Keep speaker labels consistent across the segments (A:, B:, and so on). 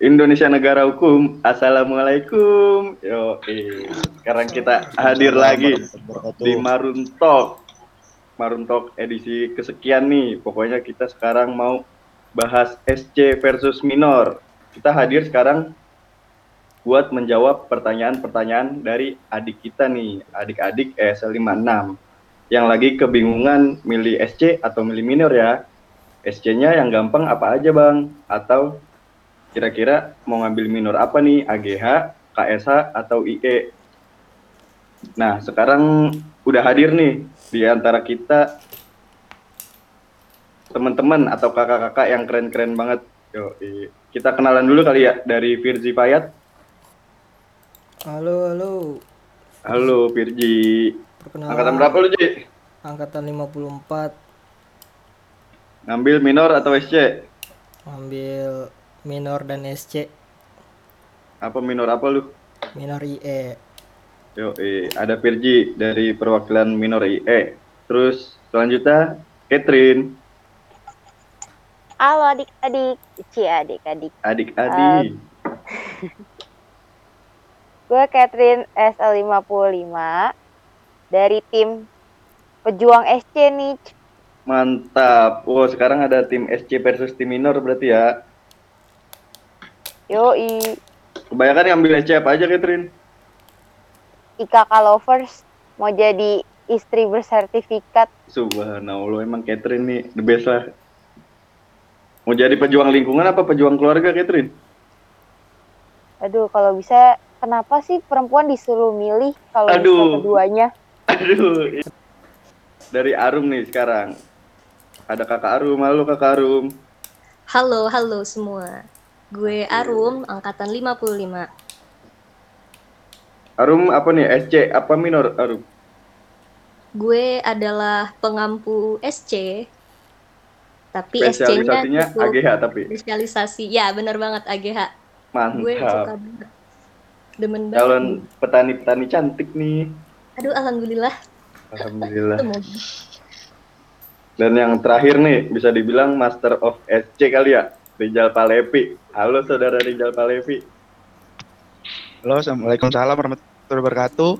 A: Indonesia negara hukum. Assalamualaikum. Yo, sekarang kita hadir lagi di Marun Talk. Marun Talk edisi kesekian nih. Pokoknya kita sekarang mau bahas SC versus minor. Kita hadir sekarang buat menjawab pertanyaan-pertanyaan dari adik kita nih, adik-adik ESL 56 yang lagi kebingungan milih SC atau milih minor ya. SC-nya yang gampang apa aja, Bang? Atau kira-kira mau ngambil minor apa nih AGH, KSH atau IE. Nah, sekarang udah hadir nih di antara kita teman-teman atau kakak-kakak yang keren-keren banget. Yo, kita kenalan dulu kali ya dari Virzi Payat.
B: Halo, halo.
A: Halo Virji. Perkenalan. Angkatan berapa lu, Ji?
B: Angkatan 54.
A: Ngambil minor atau SC?
B: Ngambil minor dan SC.
A: Apa minor apa lu?
B: Minor IE.
A: Yo, eh, ada Virji dari perwakilan minor IE. Terus selanjutnya Catherine.
C: Halo adik-adik, Ci adik-adik.
A: Adik-adik. Uh,
C: gue Catherine SL55 dari tim Pejuang SC nih.
A: Mantap. Oh, sekarang ada tim SC versus tim minor berarti ya.
C: Yoi.
A: Kebanyakan ngambil apa aja, Catherine?
C: IKK Lovers mau jadi istri bersertifikat.
A: Subhanallah, emang Catherine nih the best lah. Mau jadi pejuang lingkungan apa pejuang keluarga, Catherine?
C: Aduh, kalau bisa kenapa sih perempuan disuruh milih kalau bisa keduanya?
A: Aduh. Dari Arum nih sekarang. Ada kakak Arum, halo kakak Arum.
D: Halo, halo semua. Gue Arum, angkatan 55.
A: Arum apa nih? SC apa minor Arum?
D: Gue adalah pengampu SC. Tapi
A: SC-nya AGH tapi.
D: Spesialisasi. Ya, benar banget AGH.
A: Mantap.
D: Gue suka banget.
A: Demen banget. Calon petani-petani cantik nih.
D: Aduh, alhamdulillah.
A: Alhamdulillah. Dan yang terakhir nih, bisa dibilang Master of SC kali ya? Rijal Palevi. Halo saudara Rijal Palevi.
E: Halo, Assalamualaikum warahmatullahi wabarakatuh.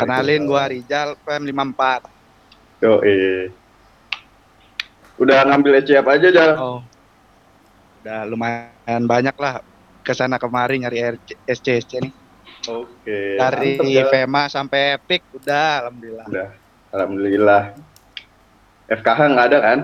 E: Kenalin gua Rijal PM54.
A: Yo, eh. Udah ngambil SC apa aja, Jal? Oh.
E: Udah lumayan banyak lah ke sana kemari nyari SC SC nih.
A: Oke.
E: Dari Mantap, FEMA sampai Epic udah alhamdulillah.
A: Udah. Alhamdulillah. FKH nggak ada kan?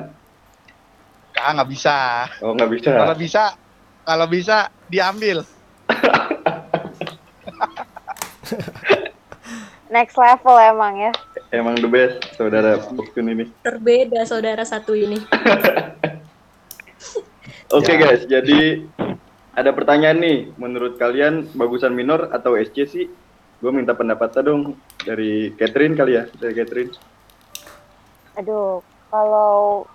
E: FKH nggak bisa.
A: Oh nggak bisa.
E: Kalau bisa, kalau bisa diambil.
C: Next level emang ya.
A: Emang the best saudara Buktun ini.
D: Terbeda saudara satu ini.
A: Oke okay, ya. guys, jadi ada pertanyaan nih. Menurut kalian bagusan minor atau SC sih? Gue minta pendapatnya dong dari Catherine kali ya, dari Catherine.
C: Aduh, kalau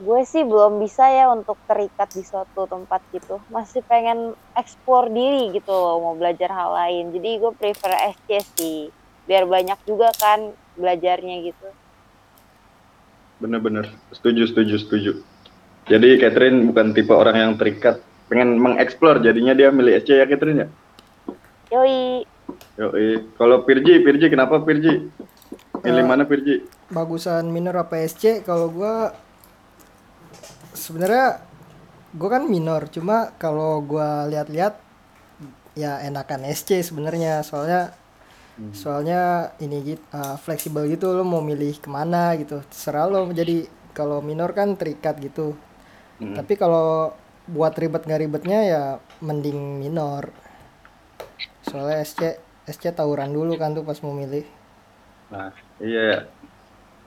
C: gue sih belum bisa ya untuk terikat di suatu tempat gitu. Masih pengen eksplor diri gitu loh, mau belajar hal lain. Jadi gue prefer SC sih, biar banyak juga kan belajarnya gitu.
A: Bener-bener, setuju, setuju, setuju. Jadi Catherine bukan tipe orang yang terikat, pengen mengeksplor, jadinya dia milih SC ya Catherine ya?
C: Yoi.
A: Yoi. Kalau Pirji, Pirji kenapa Pirji? Milih uh, mana Pirji?
B: bagusan minor apa SC kalau gue sebenarnya gue kan minor cuma kalau gue lihat-lihat ya enakan SC sebenarnya soalnya hmm. soalnya ini gitu uh, fleksibel gitu lo mau milih ke mana gitu terserah lo jadi kalau minor kan terikat gitu hmm. tapi kalau buat ribet nggak ribetnya ya mending minor soalnya SC SC tawuran dulu kan tuh pas mau milih
A: nah iya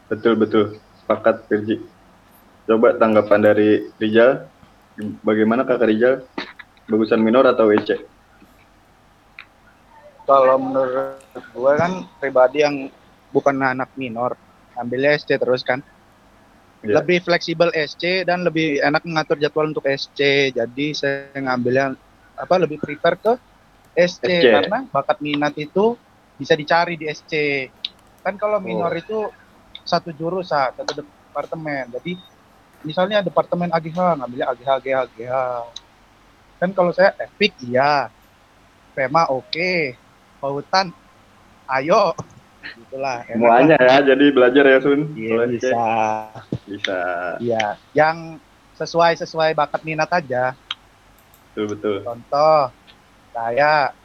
A: Betul betul. Sepakat Firji. Coba tanggapan dari Rijal. Bagaimana kakak Rijal? Bagusan minor atau WC?
E: Kalau menurut gue kan pribadi yang bukan anak minor, ambilnya SC terus kan. Yeah. Lebih fleksibel SC dan lebih enak mengatur jadwal untuk SC. Jadi saya ngambilnya apa lebih prefer ke SC, SC. karena bakat minat itu bisa dicari di SC. Kan kalau minor oh. itu satu jurusan satu departemen jadi misalnya departemen AGH ngambilnya AGH AGH AGH kan kalau saya epic iya. Pema oke. Pautan ayo. Gitulah
A: Semuanya ya, jadi belajar ya Sun.
E: Iya, bisa.
A: Bisa.
E: iya yang sesuai sesuai bakat minat aja.
A: Betul betul.
E: contoh saya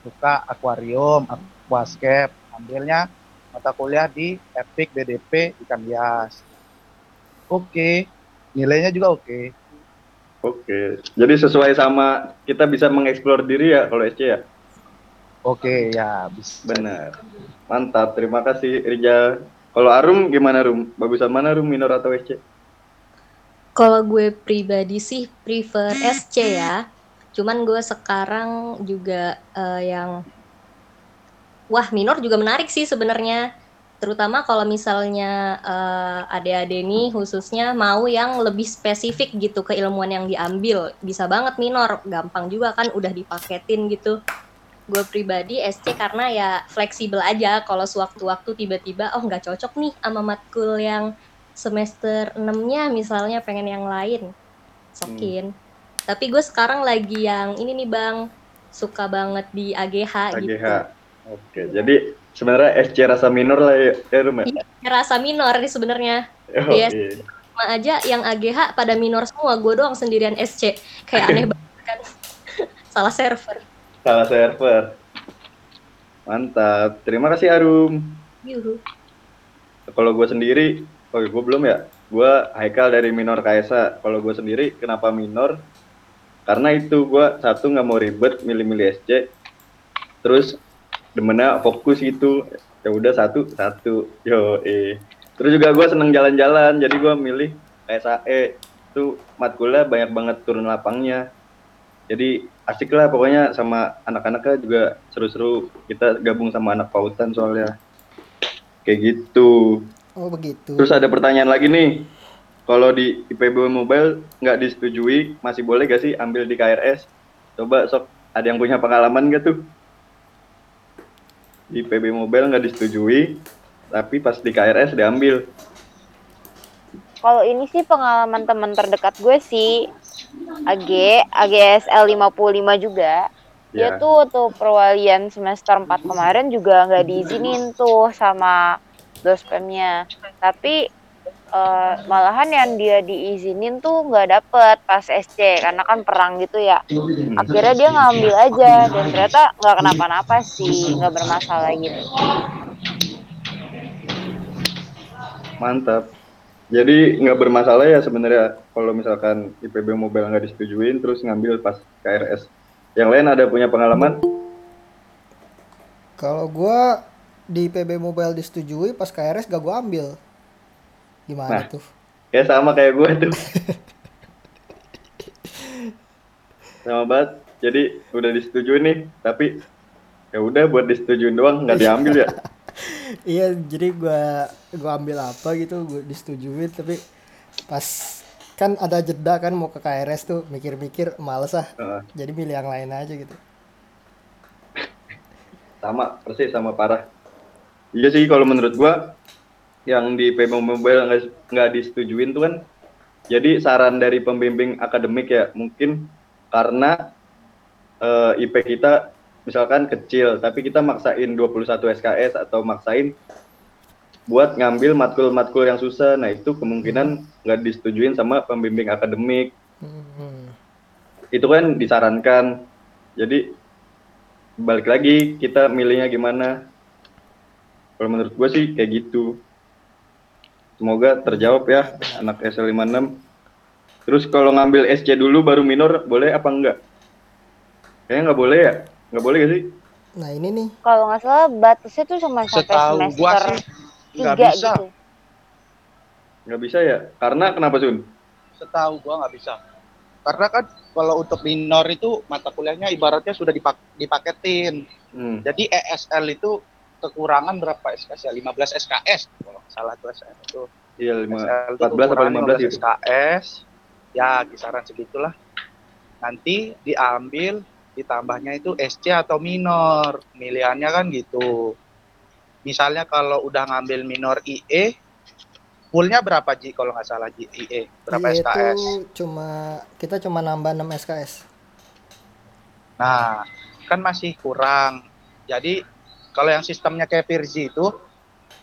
E: suka akuarium aquascape ambilnya mata kuliah di epic BDP ikan hias oke nilainya juga oke
A: Oke. Jadi sesuai sama kita bisa mengeksplor diri ya kalau SC ya.
E: oke ya bisa
A: Benar. Mantap. Terima kasih Rijal. Kalau Arum gimana Rum? Bagusan mana Rum minor atau SC?
D: Kalau gue pribadi sih prefer SC ya. Cuman gue sekarang juga eh, yang wah minor juga menarik sih sebenarnya. Terutama kalau misalnya eh, adik-adik nih khususnya mau yang lebih spesifik gitu keilmuan yang diambil. Bisa banget minor, gampang juga kan udah dipaketin gitu. Gue pribadi SC karena ya fleksibel aja kalau sewaktu-waktu tiba-tiba oh nggak cocok nih sama matkul yang semester 6-nya misalnya pengen yang lain. Sokin. Tapi gue sekarang lagi yang ini nih Bang, suka banget di AGH, gitu.
A: AGH. Oke. Jadi sebenarnya SC rasa minor lah ya, ya Rum ya.
D: Rasa minor nih sebenarnya.
A: Oke.
D: Yes. Sama aja yang AGH pada minor semua, gue doang sendirian SC. Kayak aneh banget kan. Salah server.
A: Salah server. Mantap. Terima kasih Arum.
D: Yuhu.
A: Kalau gue sendiri, oh gue belum ya. Gue Haikal dari minor KSA. Kalau gue sendiri, kenapa minor? Karena itu gue satu nggak mau ribet milih-milih SC. Terus demennya fokus gitu. Ya udah satu satu. Yo eh. Terus juga gue seneng jalan-jalan. Jadi gue milih KSAE. Itu matkulnya banyak banget turun lapangnya. Jadi asik lah pokoknya sama anak-anaknya juga seru-seru. Kita gabung sama anak pautan soalnya. Kayak gitu.
B: Oh begitu.
A: Terus ada pertanyaan lagi nih. Kalau di IPB Mobile nggak disetujui, masih boleh gak sih ambil di KRS? Coba sok, ada yang punya pengalaman gak tuh? Di IPB Mobile nggak disetujui, tapi pas di KRS diambil.
C: Kalau ini sih pengalaman teman terdekat gue sih AG, AGSL 55 juga. Dia
A: Ya.
C: tuh tuh perwalian semester 4 kemarin juga nggak diizinin tuh sama dospemnya. Tapi eh, malahan yang dia diizinin tuh nggak dapet pas SC karena kan perang gitu ya. Akhirnya dia ngambil aja dan ternyata nggak kenapa-napa sih, nggak bermasalah gitu.
A: Mantap. Jadi nggak bermasalah ya sebenarnya kalau misalkan IPB Mobile nggak disetujuin terus ngambil pas KRS. Yang lain ada punya pengalaman?
B: Kalau gua di PB Mobile disetujui pas KRS gak gua ambil. Gimana
A: Nah.
B: tuh?
A: Ya sama kayak gue tuh. sama banget. Jadi udah disetujuin nih, tapi ya udah buat disetujuin doang nggak diambil ya.
B: Iya, jadi gua gua ambil apa gitu, gua disetujuin tapi pas kan ada jeda kan mau ke KRS tuh mikir-mikir males ah.
A: Heeh.
B: Jadi milih yang lain aja gitu.
A: sama persis sama parah. Iya sih kalau menurut gua yang di PB Mobile nggak nggak disetujuin tuh kan. Jadi saran dari pembimbing akademik ya mungkin karena eh, IP kita misalkan kecil tapi kita maksain 21 SKS atau maksain buat ngambil matkul-matkul yang susah. Nah itu kemungkinan nggak disetujuin sama pembimbing akademik.
B: Hmm.
A: itu kan disarankan. Jadi balik lagi kita milihnya gimana? Kalau menurut gue sih kayak gitu semoga terjawab ya anak SL56 terus kalau ngambil SC dulu baru minor boleh apa enggak kayaknya nggak boleh ya nggak boleh gak sih
B: Nah, ini nih
C: Kalau nggak salah batasnya tuh cuma sampai
E: Setahu gua
C: semester
E: sih
C: tiga
E: bisa.
C: gitu.
A: nggak bisa ya karena kenapa Sun
E: Setahu gua nggak bisa. Karena kan kalau untuk minor itu mata kuliahnya ibaratnya sudah dipak dipaketin.
A: hmm.
E: Jadi ESL itu kekurangan berapa SKS ya? 15 SKS kalau nggak salah tuh SL itu.
A: iya lima
E: SL itu
A: 14 apa
E: kekurangan
A: 15 gitu
E: SKS. Ya, kisaran segitulah. Nanti diambil ditambahnya itu SC atau minor. Pilihannya kan gitu. Misalnya kalau udah ngambil minor IE, fullnya berapa Ji kalau nggak salah Ji IE? Berapa
B: Iya
E: SKS?
B: itu cuma kita cuma nambah 6 SKS.
E: Nah, kan masih kurang. Jadi kalau yang sistemnya kayak Virzi itu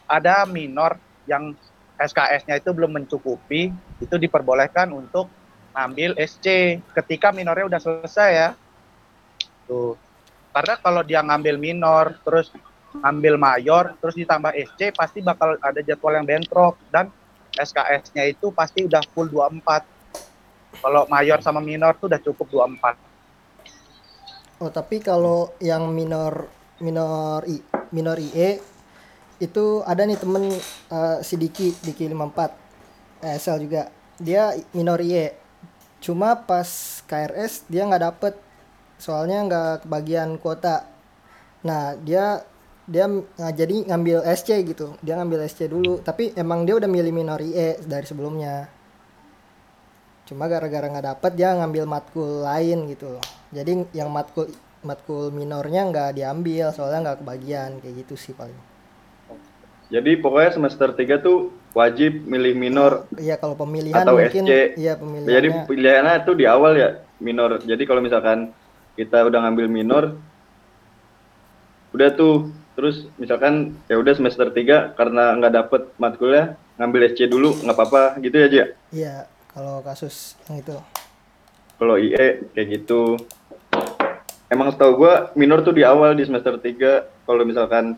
E: ada minor yang SKS-nya itu belum mencukupi, itu diperbolehkan untuk ngambil SC ketika minornya udah selesai ya. Tuh. Karena kalau dia ngambil minor, terus ngambil mayor, terus ditambah SC, pasti bakal ada jadwal yang bentrok. Dan SKS-nya itu pasti udah full 24. Kalau mayor sama minor tuh udah cukup 24.
B: Oh, tapi kalau yang minor minor I, minor IE itu ada nih temen uh, si Diki Diki 54 ESL juga. Dia minor IE cuma pas KRS dia nggak dapet soalnya nggak kebagian kuota. Nah dia dia nah, jadi ngambil SC gitu dia ngambil SC dulu tapi emang dia udah milih minor IE dari sebelumnya. Cuma gara-gara nggak dapet dia ngambil matkul lain gitu jadi yang matkul matkul minornya nggak diambil soalnya nggak kebagian kayak gitu sih paling
A: jadi pokoknya semester 3 tuh wajib milih minor
B: iya kalau pemilihan
A: atau
B: mungkin
A: SC.
B: iya pemilihannya
A: Jadi pilihannya tuh di awal ya minor. Jadi kalau misalkan kita udah ngambil minor udah tuh terus misalkan ya udah semester 3 karena nggak dapet matkulnya ngambil SC dulu nggak apa-apa gitu ya Jia?
B: iya kalau kasus yang itu
A: Kalau IE kayak gitu. Emang setahu gua minor tuh di awal di semester 3 kalau misalkan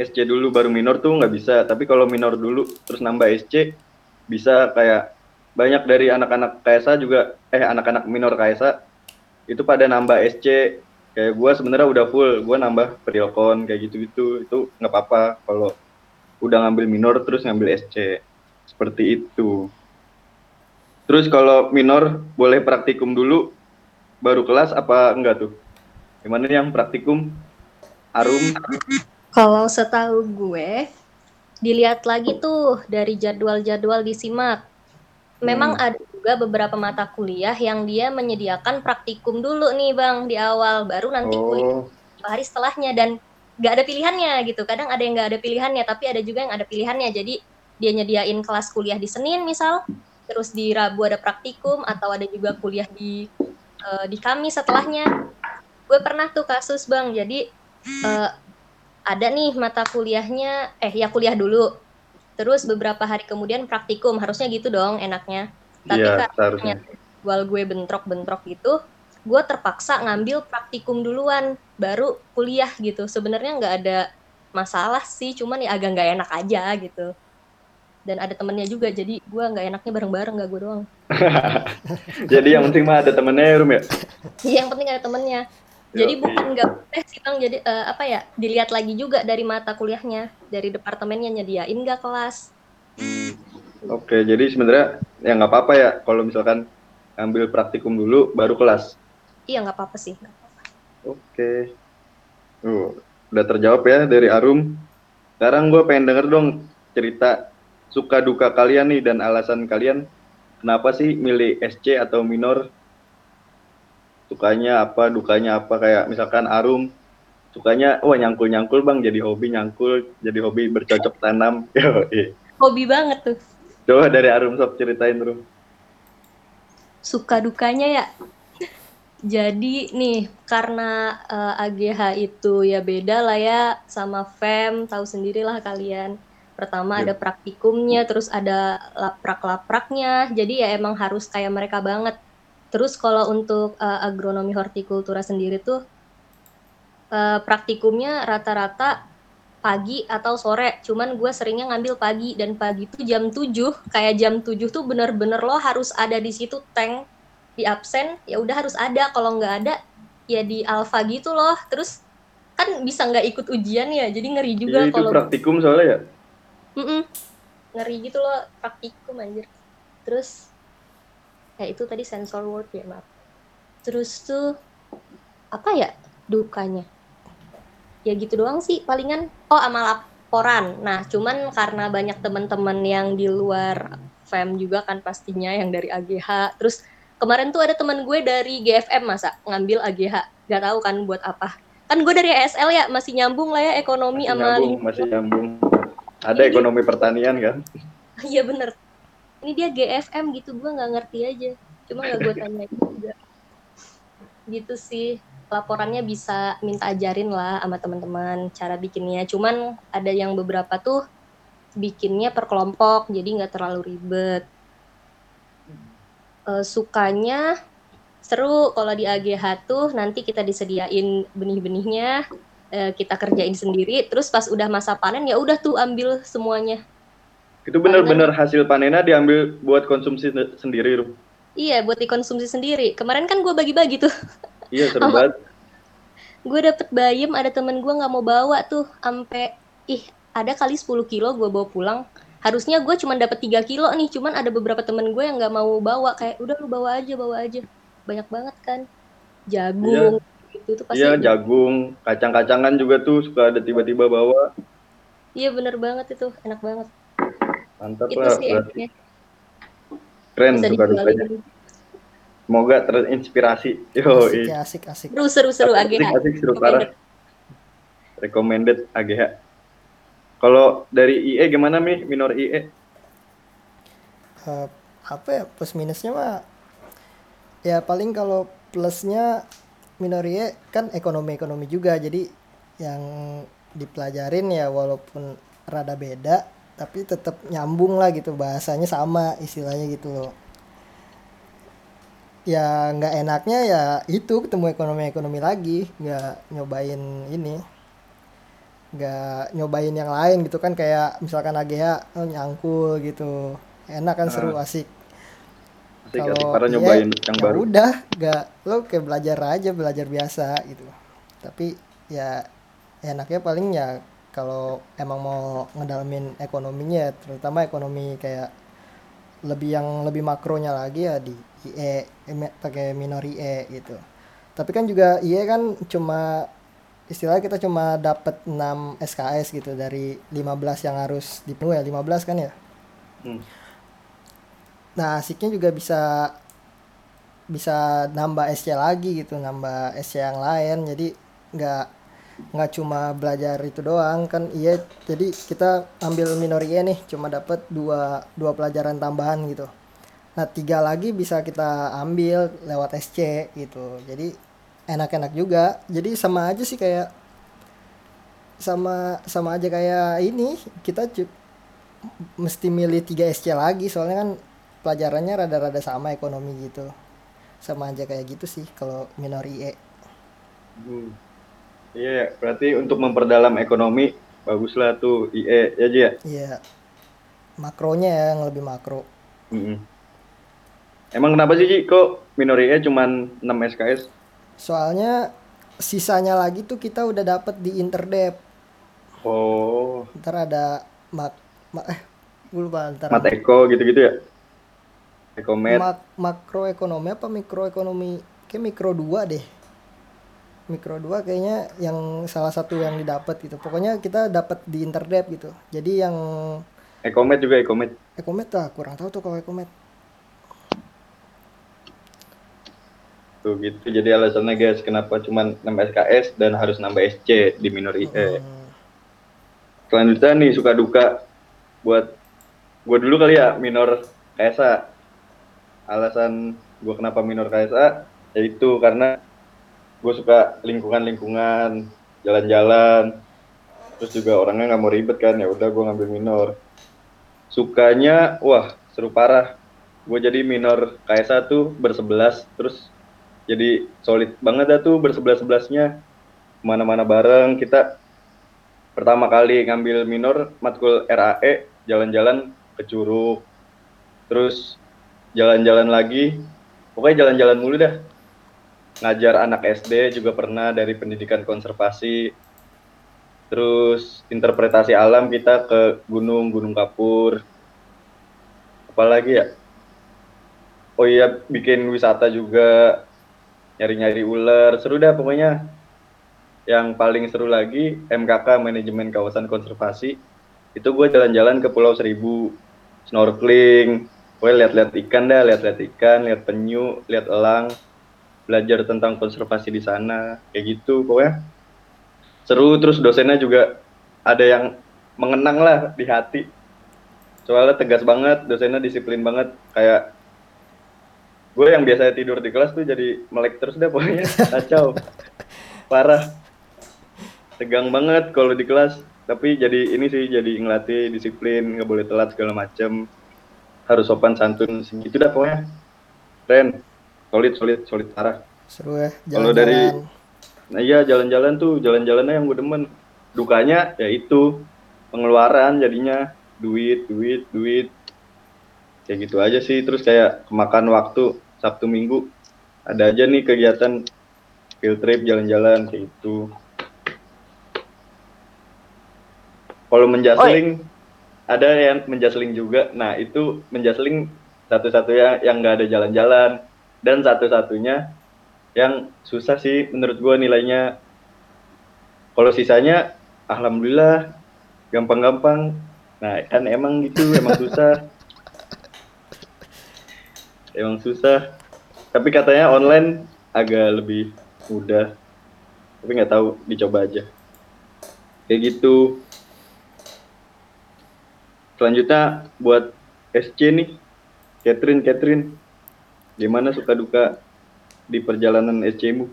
A: SC dulu baru minor tuh nggak bisa. Tapi kalau minor dulu terus nambah SC bisa kayak banyak dari anak-anak KSA juga. Eh anak-anak minor KSA itu pada nambah SC kayak gua sebenarnya udah full. Gua nambah periokon kayak gitu-gitu. Itu nggak apa-apa kalau udah ngambil minor terus ngambil SC seperti itu. Terus kalau minor boleh praktikum dulu baru kelas apa enggak tuh gimana yang praktikum Arum
D: Kalau setahu gue, dilihat lagi tuh dari jadwal-jadwal disimak. Memang
A: Hmm.
D: ada juga beberapa mata kuliah yang dia menyediakan praktikum dulu nih bang di awal, baru nanti kuliah
A: oh
D: beberapa hari setelahnya dan nggak ada pilihannya gitu. Kadang ada yang nggak ada pilihannya, tapi ada juga yang ada pilihannya. Jadi dia nyediain kelas kuliah di Senin misal, terus di Rabu ada praktikum atau ada juga kuliah di eh, di Kamis setelahnya. Gue pernah tuh kasus bang, jadi eh, ada nih mata kuliahnya, eh ya kuliah dulu, terus beberapa hari kemudian praktikum, harusnya gitu dong enaknya. Tapi
A: iya
D: karena jadwal gue bentrok-bentrok gitu, gue terpaksa ngambil praktikum duluan, baru kuliah gitu. Sebenarnya nggak ada masalah sih, cuman ya agak nggak enak aja gitu. Dan ada temennya juga, jadi gue nggak enaknya bareng-bareng, nggak gue doang.
A: jadi yang penting mah ada temennya ya Rum ya
D: Iya, yang penting ada temennya. Jadi
A: Yoi.
D: bukan nggak boleh sih bang, jadi eh, apa ya? Dilihat lagi juga dari mata kuliahnya, dari departemennya nyediain nggak kelas.
A: Oke, jadi sebenarnya ya nggak apa-apa ya kalau misalkan ambil praktikum dulu baru kelas.
D: Iya nggak apa-apa sih. nggak apa-apa.
A: Oke. Uh, udah terjawab ya dari Arum. Sekarang gue pengen denger dong cerita suka duka kalian nih dan alasan kalian kenapa sih milih SC atau minor? Sukanya apa, dukanya apa? Kayak misalkan Arum sukanya, wah nyangkul-nyangkul bang, jadi hobi nyangkul, jadi hobi bercocok tanam. Yoi.
D: Hobi banget tuh.
A: Coba dari Arum sob ceritain Rum.
D: Suka dukanya ya. Jadi nih karena eh, AGH itu ya beda lah ya sama FEM, tahu sendirilah kalian. Pertama
A: Iya.
D: ada praktikumnya, terus ada laprak-lapraknya. Jadi ya emang harus kayak mereka banget. Terus kalau untuk eh, agronomi hortikultura sendiri tuh eh, praktikumnya rata-rata pagi atau sore. Cuman gue seringnya ngambil pagi dan pagi tuh jam 7. Kayak jam 7 tuh bener-bener lo harus ada di situ tank di absen ya udah harus ada kalau nggak ada ya di alfa gitu loh terus kan bisa nggak ikut ujian ya jadi ngeri juga
A: Iya, itu
D: kalau
A: praktikum soalnya ya.
D: Mm-mm. ngeri gitu loh praktikum anjir. Terus ya itu tadi sensor word ya maaf. Terus tuh apa ya dukanya? Ya gitu doang sih palingan. Oh sama laporan. Nah cuman karena banyak teman-teman yang di luar FEM juga kan pastinya yang dari AGH terus kemarin tuh ada teman gue dari GFM masa ngambil AGH gak tahu kan buat apa. Kan gue dari ESL ya masih nyambung lah ya ekonomi
A: Masih
D: sama
A: nyambung, masih nyambung. Ada
D: Ini
A: ekonomi pertanian kan?
D: Iya bener. Ini dia GFM gitu, gue nggak ngerti aja. Cuma nggak gue tanya juga. Gitu sih. laporannya bisa minta ajarin lah sama teman-teman cara bikinnya. Cuman ada yang beberapa tuh bikinnya per kelompok, jadi nggak terlalu ribet. Uh, sukanya seru kalau di AGH tuh nanti kita disediain benih-benihnya, uh, kita kerjain sendiri. Terus pas udah masa panen ya udah tuh ambil semuanya.
A: Itu bener-bener hasil panennya diambil buat konsumsi sendiri, Ruh.
D: Iya, buat dikonsumsi sendiri. Kemarin kan gue bagi-bagi tuh.
A: Iya, seru banget.
D: gue dapet bayam, ada temen gue nggak mau bawa tuh, sampai ih ada kali 10 kilo gue bawa pulang. Harusnya gue cuma dapet 3 kilo nih, cuman ada beberapa temen gue yang nggak mau bawa, kayak udah lu bawa aja, bawa aja. Banyak banget kan. Jagung,
A: iya. Gitu tuh pasti. Iya, jagung, kacang-kacangan juga tuh suka ada tiba-tiba bawa.
D: Iya bener banget itu, enak banget.
A: Mantap itu lah, sih Keren suka dukanya. Semoga terinspirasi. Yo,
B: asik, asik, asik.
D: Seru, seru, seru AGH.
A: Asik, asik, seru parah. Recommended AGH. Kalau dari IE gimana nih minor IE?
B: Uh, apa ya plus minusnya mah ya paling kalau plusnya minor IE kan ekonomi ekonomi juga jadi yang dipelajarin ya walaupun rada beda tapi tetap nyambung lah gitu bahasanya sama istilahnya gitu loh. Ya nggak enaknya ya itu ketemu ekonomi-ekonomi lagi nggak nyobain ini nggak nyobain yang lain gitu kan kayak misalkan AGH oh, nyangkul gitu. Enak kan seru ah. asik
A: kalau para nyobain ya, yang ya baru.
B: udah nggak lo kayak belajar aja belajar biasa gitu. Tapi ya enaknya paling ya kalau emang mau ngedalamin ekonominya terutama ekonomi kayak lebih yang lebih makronya lagi ya di IE pakai minor IE gitu. Tapi kan juga IE kan cuma istilahnya kita cuma dapat 6 SKS gitu dari 15 yang harus dipenuhi ya 15 kan ya? Hmm. Nah asiknya juga bisa bisa nambah SC lagi gitu nambah SC yang lain. Jadi nggak nggak cuma belajar itu doang kan iya. Jadi kita ambil minor IE nih cuma dapat dua dua pelajaran tambahan gitu. Nah tiga lagi bisa kita ambil lewat SC gitu. Jadi enak-enak juga. Jadi sama aja sih kayak sama sama aja kayak ini. Kita mesti milih tiga SC lagi soalnya kan pelajarannya rada-rada sama ekonomi gitu sama aja kayak gitu sih kalau minor IE
A: hmm. iya berarti untuk memperdalam ekonomi baguslah tuh IE ya Ji ya
B: iya makronya yang lebih makro mm -hmm.
A: Emang kenapa sih Ji kok minorinya cuma 6 SKS?
B: Soalnya sisanya lagi tuh kita udah dapet di Interdep.
A: Oh.
B: Ntar ada mak, mak eh gue lupa ntar.
A: Mat Eko gitu-gitu ya?
B: Ekomet. Mak, makroekonomi apa mikroekonomi? Kayak mikro 2 deh. Mikro 2 kayaknya yang salah satu yang didapat gitu. Pokoknya kita dapat di Interdep gitu. Jadi yang
A: Ekomet juga Ekomet.
B: Ekomet lah, kurang tahu tuh kalau Ekomet
A: tuh gitu jadi alasannya guys kenapa cuma nambah SKS dan harus nambah SC di minor IE hmm. selanjutnya nih suka duka buat gue dulu kali ya minor KSA alasan gue kenapa minor KSA yaitu karena gue suka lingkungan-lingkungan jalan-jalan. Terus juga orangnya nggak mau ribet kan ya udah gue ngambil minor. Sukanya wah seru parah. Gue jadi minor KSA tuh bersebelas terus jadi solid banget dah tuh bersebelas sebelasnya mana-mana bareng kita pertama kali ngambil minor matkul RAE jalan-jalan ke Curug. Terus jalan-jalan lagi. Pokoknya jalan-jalan mulu dah. Ngajar anak SD juga pernah dari pendidikan konservasi. Terus interpretasi alam kita ke gunung gunung kapur. Apalagi ya? Oh iya bikin wisata juga. Nyari-nyari ular. Seru dah pokoknya. Yang paling seru lagi MKK manajemen kawasan konservasi. Itu gue jalan-jalan ke Pulau Seribu. Snorkeling gue lihat-lihat ikan dah lihat-lihat ikan lihat penyu lihat elang belajar tentang konservasi di sana kayak gitu pokoknya. Seru terus dosennya juga ada yang mengenang lah di hati. Soalnya tegas banget dosennya disiplin banget kayak gue yang biasa tidur di kelas tuh jadi melek terus deh pokoknya kacau parah. Tegang banget kalau di kelas tapi jadi ini sih jadi ngelatih disiplin nggak boleh telat segala macem harus sopan santun segitu dah pokoknya. Keren solid solid solid parah.
B: Seru ya
A: Kalau dari- nah iya jalan-jalan tuh jalan-jalannya yang gue demen. Dukanya ya itu. Pengeluaran jadinya. Duit duit duit. Kayak gitu aja sih. Terus kayak kemakan waktu Sabtu Minggu. Ada aja nih kegiatan field trip jalan-jalan kayak itu kalau menjasling ada yang menjasling juga. Nah itu menjasling satu-satunya yang nggak ada jalan-jalan. Dan satu-satunya yang susah sih menurut gua nilainya. Kalau sisanya alhamdulillah gampang-gampang. Nah kan emang gitu emang susah. Emang susah. Tapi katanya online agak lebih mudah. Tapi nggak tahu dicoba aja. Kayak gitu selanjutnya buat SC nih Catherine Catherine gimana suka duka di perjalanan SC mu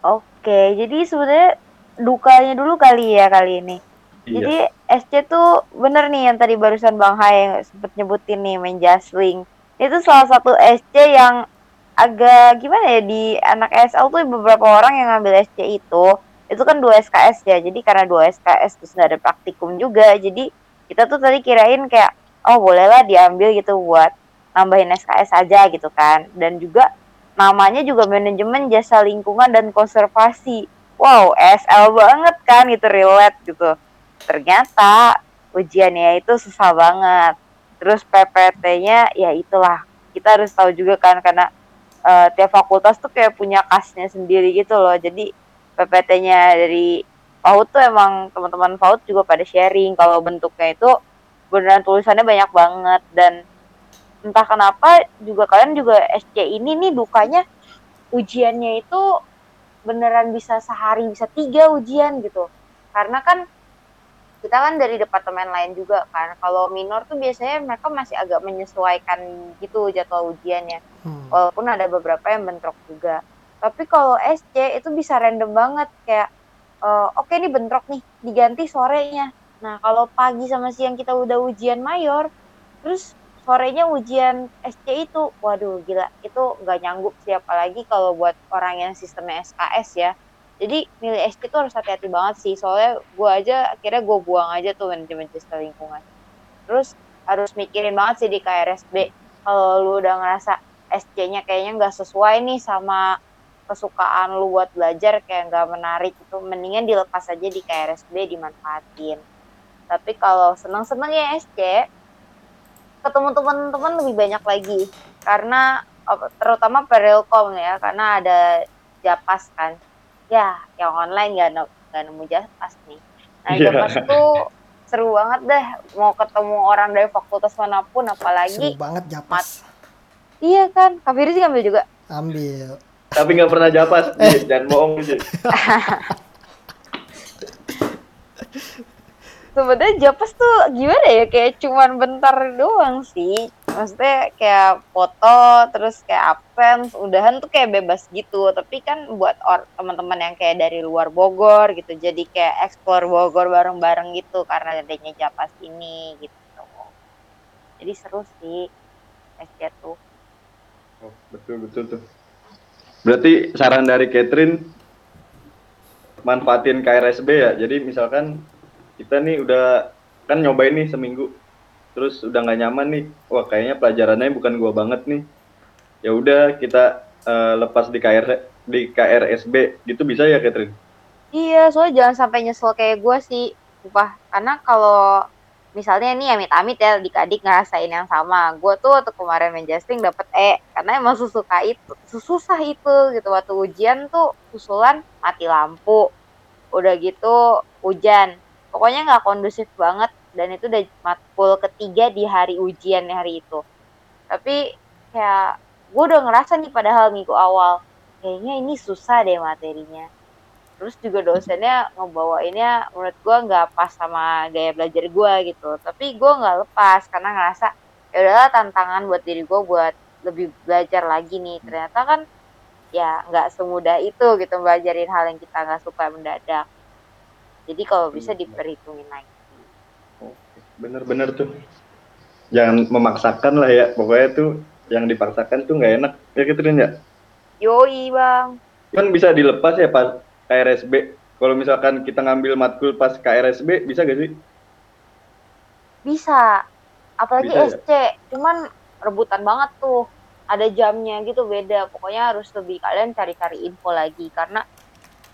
C: Oke, jadi sebenarnya dukanya dulu kali ya kali ini. Jadi
A: iya
C: SC tuh bener nih yang tadi barusan Bang Hai yang sempet nyebutin nih main Jasling. Itu salah satu SC yang agak gimana ya di anak SL tuh beberapa orang yang ngambil SC itu itu kan dua SKS ya. Jadi karena dua SKS terus nggak ada praktikum juga. Jadi kita tuh tadi kirain kayak oh bolehlah diambil gitu buat nambahin SKS aja gitu kan. Dan juga namanya juga manajemen jasa lingkungan dan konservasi. Wow, SL banget kan gitu relate gitu ternyata ujiannya itu susah banget. Terus PPT-nya ya itulah kita harus tahu juga kan karena eh, tiap fakultas tuh kayak punya kasnya sendiri gitu loh. Jadi PPT-nya dari PAUD tuh emang teman-teman PAUD juga pada sharing kalau bentuknya itu beneran tulisannya banyak banget. Dan entah kenapa juga kalian juga SC ini nih dukanya ujiannya itu beneran bisa sehari bisa tiga ujian gitu. Karena kan kita kan dari departemen lain juga kan. Kalau minor tuh biasanya mereka masih agak menyesuaikan gitu jadwal ujiannya.
B: Hmm.
C: walaupun ada beberapa yang bentrok juga. Tapi kalau SC itu bisa random banget kayak eh, oke nih bentrok nih diganti sorenya. Nah kalau pagi sama siang kita udah ujian mayor terus sorenya ujian SC itu waduh gila itu nggak nyanggup sih apalagi kalau buat orang yang sistemnya SKS ya. Jadi milih SC itu harus hati-hati banget sih soalnya gue aja akhirnya gue buang aja tuh manajemen jasa lingkungan. Terus harus mikirin banget sih di KRSB kalau lu udah ngerasa SC-nya kayaknya nggak sesuai nih sama kesukaan lu buat belajar kayak nggak menarik itu mendingan dilepas aja di KRSB dimanfaatin. Tapi kalau seneng-seneng ya SC ketemu teman-teman lebih banyak lagi. Karena terutama perilkom ya karena ada japas kan. Ya yang online nggak nggak nemu japas nih. Nah
A: Iya.
C: japas tuh seru banget deh mau ketemu orang dari fakultas mana pun
B: seru
C: apalagi
B: banget japas.
C: iya kan? Kak Firzi ngambil juga?
B: Ambil
A: tapi nggak pernah japas Ji. jangan bohong Ji.
C: sebenarnya Japas tuh gimana ya kayak cuman bentar doang sih maksudnya kayak foto terus kayak absence udahan tuh kayak bebas gitu tapi kan buat or teman-teman yang kayak dari luar Bogor gitu jadi kayak explore Bogor bareng-bareng gitu karena adanya Japas ini gitu jadi seru sih SC tuh
A: Oh, betul betul tuh. Berarti saran dari Catherine manfaatin KRSB ya. Jadi misalkan kita nih udah kan nyobain nih seminggu, terus udah nggak nyaman nih. Wah kayaknya pelajarannya bukan gua banget nih. Ya udah kita eh, lepas di KR di KRSB gitu bisa ya Catherine?
C: Iya, soalnya jangan sampai nyesel kayak gue sih, sumpah. Karena kalau misalnya nih amit-amit ya adik-adik ngerasain yang sama, gue tuh waktu kemarin main Justing dapet E, karena emang sesuka itu, sesusah itu gitu. Waktu ujian tuh usulan mati lampu, udah gitu hujan. Pokoknya nggak kondusif banget, dan itu udah matkul ketiga di hari ujian hari itu. Tapi kayak gue udah ngerasa nih padahal minggu awal, kayaknya ini susah deh materinya terus juga dosennya ngebawainnya menurut gue nggak pas sama gaya belajar gue gitu tapi gue nggak lepas karena ngerasa ya udahlah tantangan buat diri gue buat lebih belajar lagi nih ternyata kan ya nggak semudah itu gitu belajarin hal yang kita nggak suka mendadak jadi kalau bisa
A: Benar.
C: diperhitungin lagi
A: Bener-bener tuh. Jangan memaksakan lah ya. Pokoknya tuh yang dipaksakan tuh nggak enak. Ya gitu ya.
C: yoi bang
A: Kan bisa dilepas ya pas KRSB. Kalau misalkan kita ngambil matkul pas KRSB, bisa gak sih?
C: bisa apalagi
A: Bisa ya?
C: SC cuman rebutan banget tuh ada jamnya gitu beda pokoknya harus lebih kalian cari-cari info lagi karena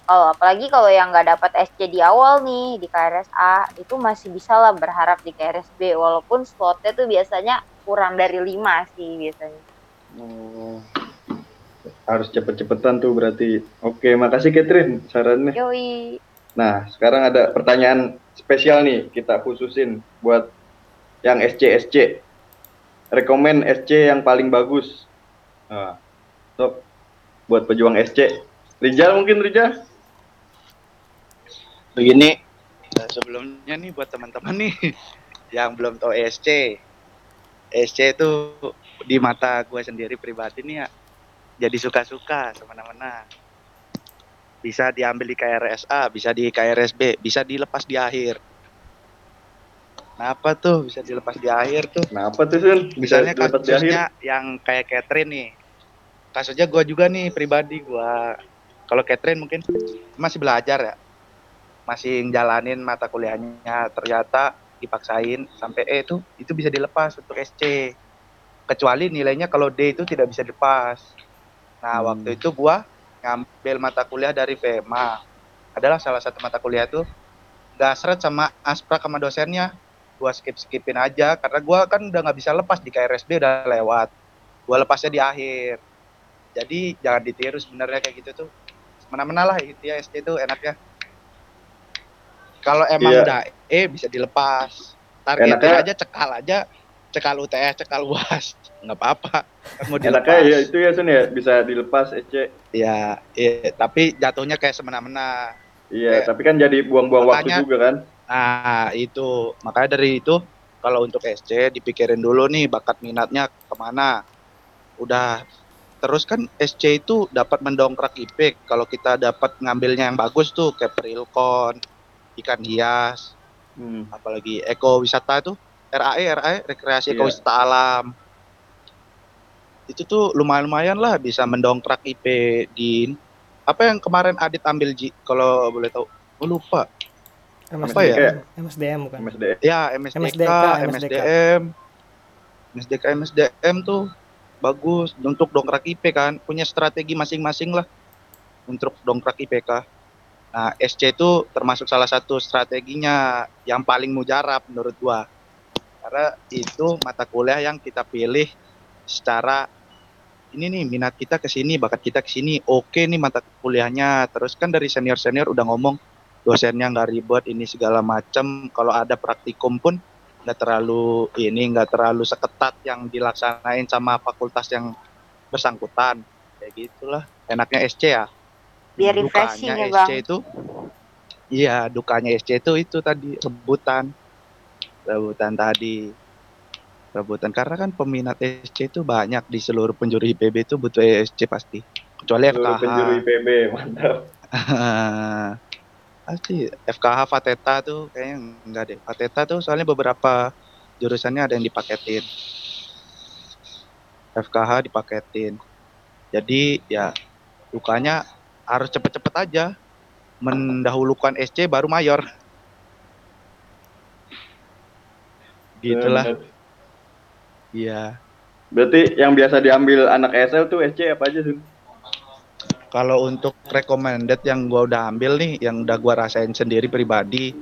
C: kalau apalagi kalau yang nggak dapat SC di awal nih di KRSA itu masih bisa lah berharap di KRSB walaupun slotnya tuh biasanya kurang dari 5 sih biasanya
A: Oh. Harus cepet-cepetan tuh berarti. Oke, makasih Catherine sarannya.
C: yoi
A: Nah, sekarang ada pertanyaan spesial nih kita khususin buat yang SC-SC. Rekomen SC yang paling bagus. Nah, sok buat pejuang SC. Rijal mungkin Rijal?
E: Begini, eh, sebelumnya nih buat teman-teman nih yang belum tahu ESC. ESC itu di mata gue sendiri pribadi nih ya, jadi suka-suka semena-mena. Bisa diambil di KRSA, bisa di KRSB, bisa dilepas di akhir. Kenapa tuh bisa dilepas di akhir tuh?
A: Kenapa tuh Sun? Bisa
E: Misalnya
A: dapat di akhir?
E: kasusnya yang kayak Catherine nih. Kasusnya gue juga nih pribadi gua. Kalau Catherine mungkin masih belajar ya. Masih jalanin mata kuliahnya. Ternyata dipaksain sampai E itu itu bisa dilepas untuk SC. Kecuali nilainya kalau D itu tidak bisa dilepas. Nah,
A: Hmm.
E: waktu itu gua ngambil mata kuliah dari VMA. Adalah salah satu mata kuliah tuh gak seret sama asprak sama dosennya. Gua skip skipin aja karena gua kan udah nggak bisa lepas di KRSB udah lewat. Gua lepasnya di akhir. Jadi jangan ditiru sebenarnya kayak gitu tuh. Mana-mana lah itu ya SC itu enaknya. Kalau emang
A: Iya.
E: udah E bisa dilepas. Targetin
A: Enaknya-
E: aja cekal aja cekal UTS cekal UAS nggak apa-apa mau dilepas
A: ya itu ya Sun ya, bisa dilepas SC.
E: ya iya, tapi jatuhnya kayak semena-mena
A: Iya,
E: Kayak-
A: tapi kan jadi buang-buang waktu juga kan.
E: Nah, itu. Makanya dari itu, kalau untuk SC, dipikirin dulu nih bakat minatnya ke mana. Udah, terus kan SC itu dapat mendongkrak IP. Kalau kita dapat ngambilnya yang bagus tuh, kayak Perilkon, ikan hias,
A: Hmm.
E: apalagi ekowisata tuh, RAE, RAE, rekreasi
A: Iya.
E: ekowisata alam. Itu tuh lumayan-lumayan lah bisa mendongkrak IP di apa yang kemarin Adit ambil Ji kalau boleh tahu. Oh, lupa.
B: MSDM,
E: Apa ya?
B: MSDM bukan
A: MSD.
E: Ya, MSDK,
B: MSDK,
E: MSDM, MSDK, MSDM tuh bagus untuk dongkrak IP kan, punya strategi masing-masing lah untuk dongkrak IPK. Nah, SC itu termasuk salah satu strateginya yang paling mujarab menurut gua. Karena itu mata kuliah yang kita pilih secara ini nih minat kita ke sini, bakat kita ke sini. Oke nih mata kuliahnya. Terus kan dari senior-senior udah ngomong dosennya nggak ribet ini segala macam. Kalau ada praktikum pun nggak terlalu ini nggak terlalu seketat yang dilaksanain sama fakultas yang bersangkutan. Kayak gitulah. Enaknya SC ya.
C: biar refreshing
E: Dukanya
C: ya bang
E: SC itu iya, dukanya SC itu itu tadi rebutan. Rebutan tadi. Rebutan karena kan peminat SC itu banyak di seluruh penjuru IPB itu butuh SC pasti. Kecuali
A: Seluruh
E: FKH.
A: penjuru IPB, mantap.
E: pasti FKH Fateta tuh kayaknya enggak deh. Fateta tuh soalnya beberapa jurusannya ada yang dipaketin. FKH dipaketin. Jadi ya dukanya harus cepet-cepet aja mendahulukan SC baru mayor. Gitulah. Iya.
A: Berarti yang biasa diambil anak SL tuh SC apa aja Sun?
E: Kalau untuk recommended yang gua udah ambil nih, yang udah gua rasain sendiri pribadi,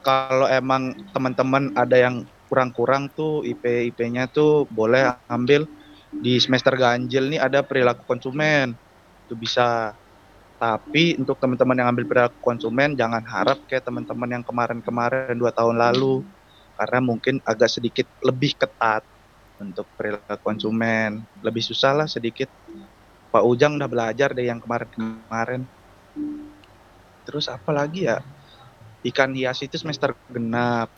E: kalau emang teman-teman ada yang kurang-kurang tuh IP IP-nya tuh boleh ambil di semester ganjil nih ada perilaku konsumen. Itu bisa. Tapi untuk teman-teman yang ambil perilaku konsumen jangan harap kayak teman-teman yang kemarin-kemarin dua tahun lalu karena mungkin agak sedikit lebih ketat untuk perilaku konsumen. Lebih susah lah sedikit. Pak Ujang udah belajar deh yang kemarin-kemarin. Terus apa lagi ya? Ikan hias itu semester genap.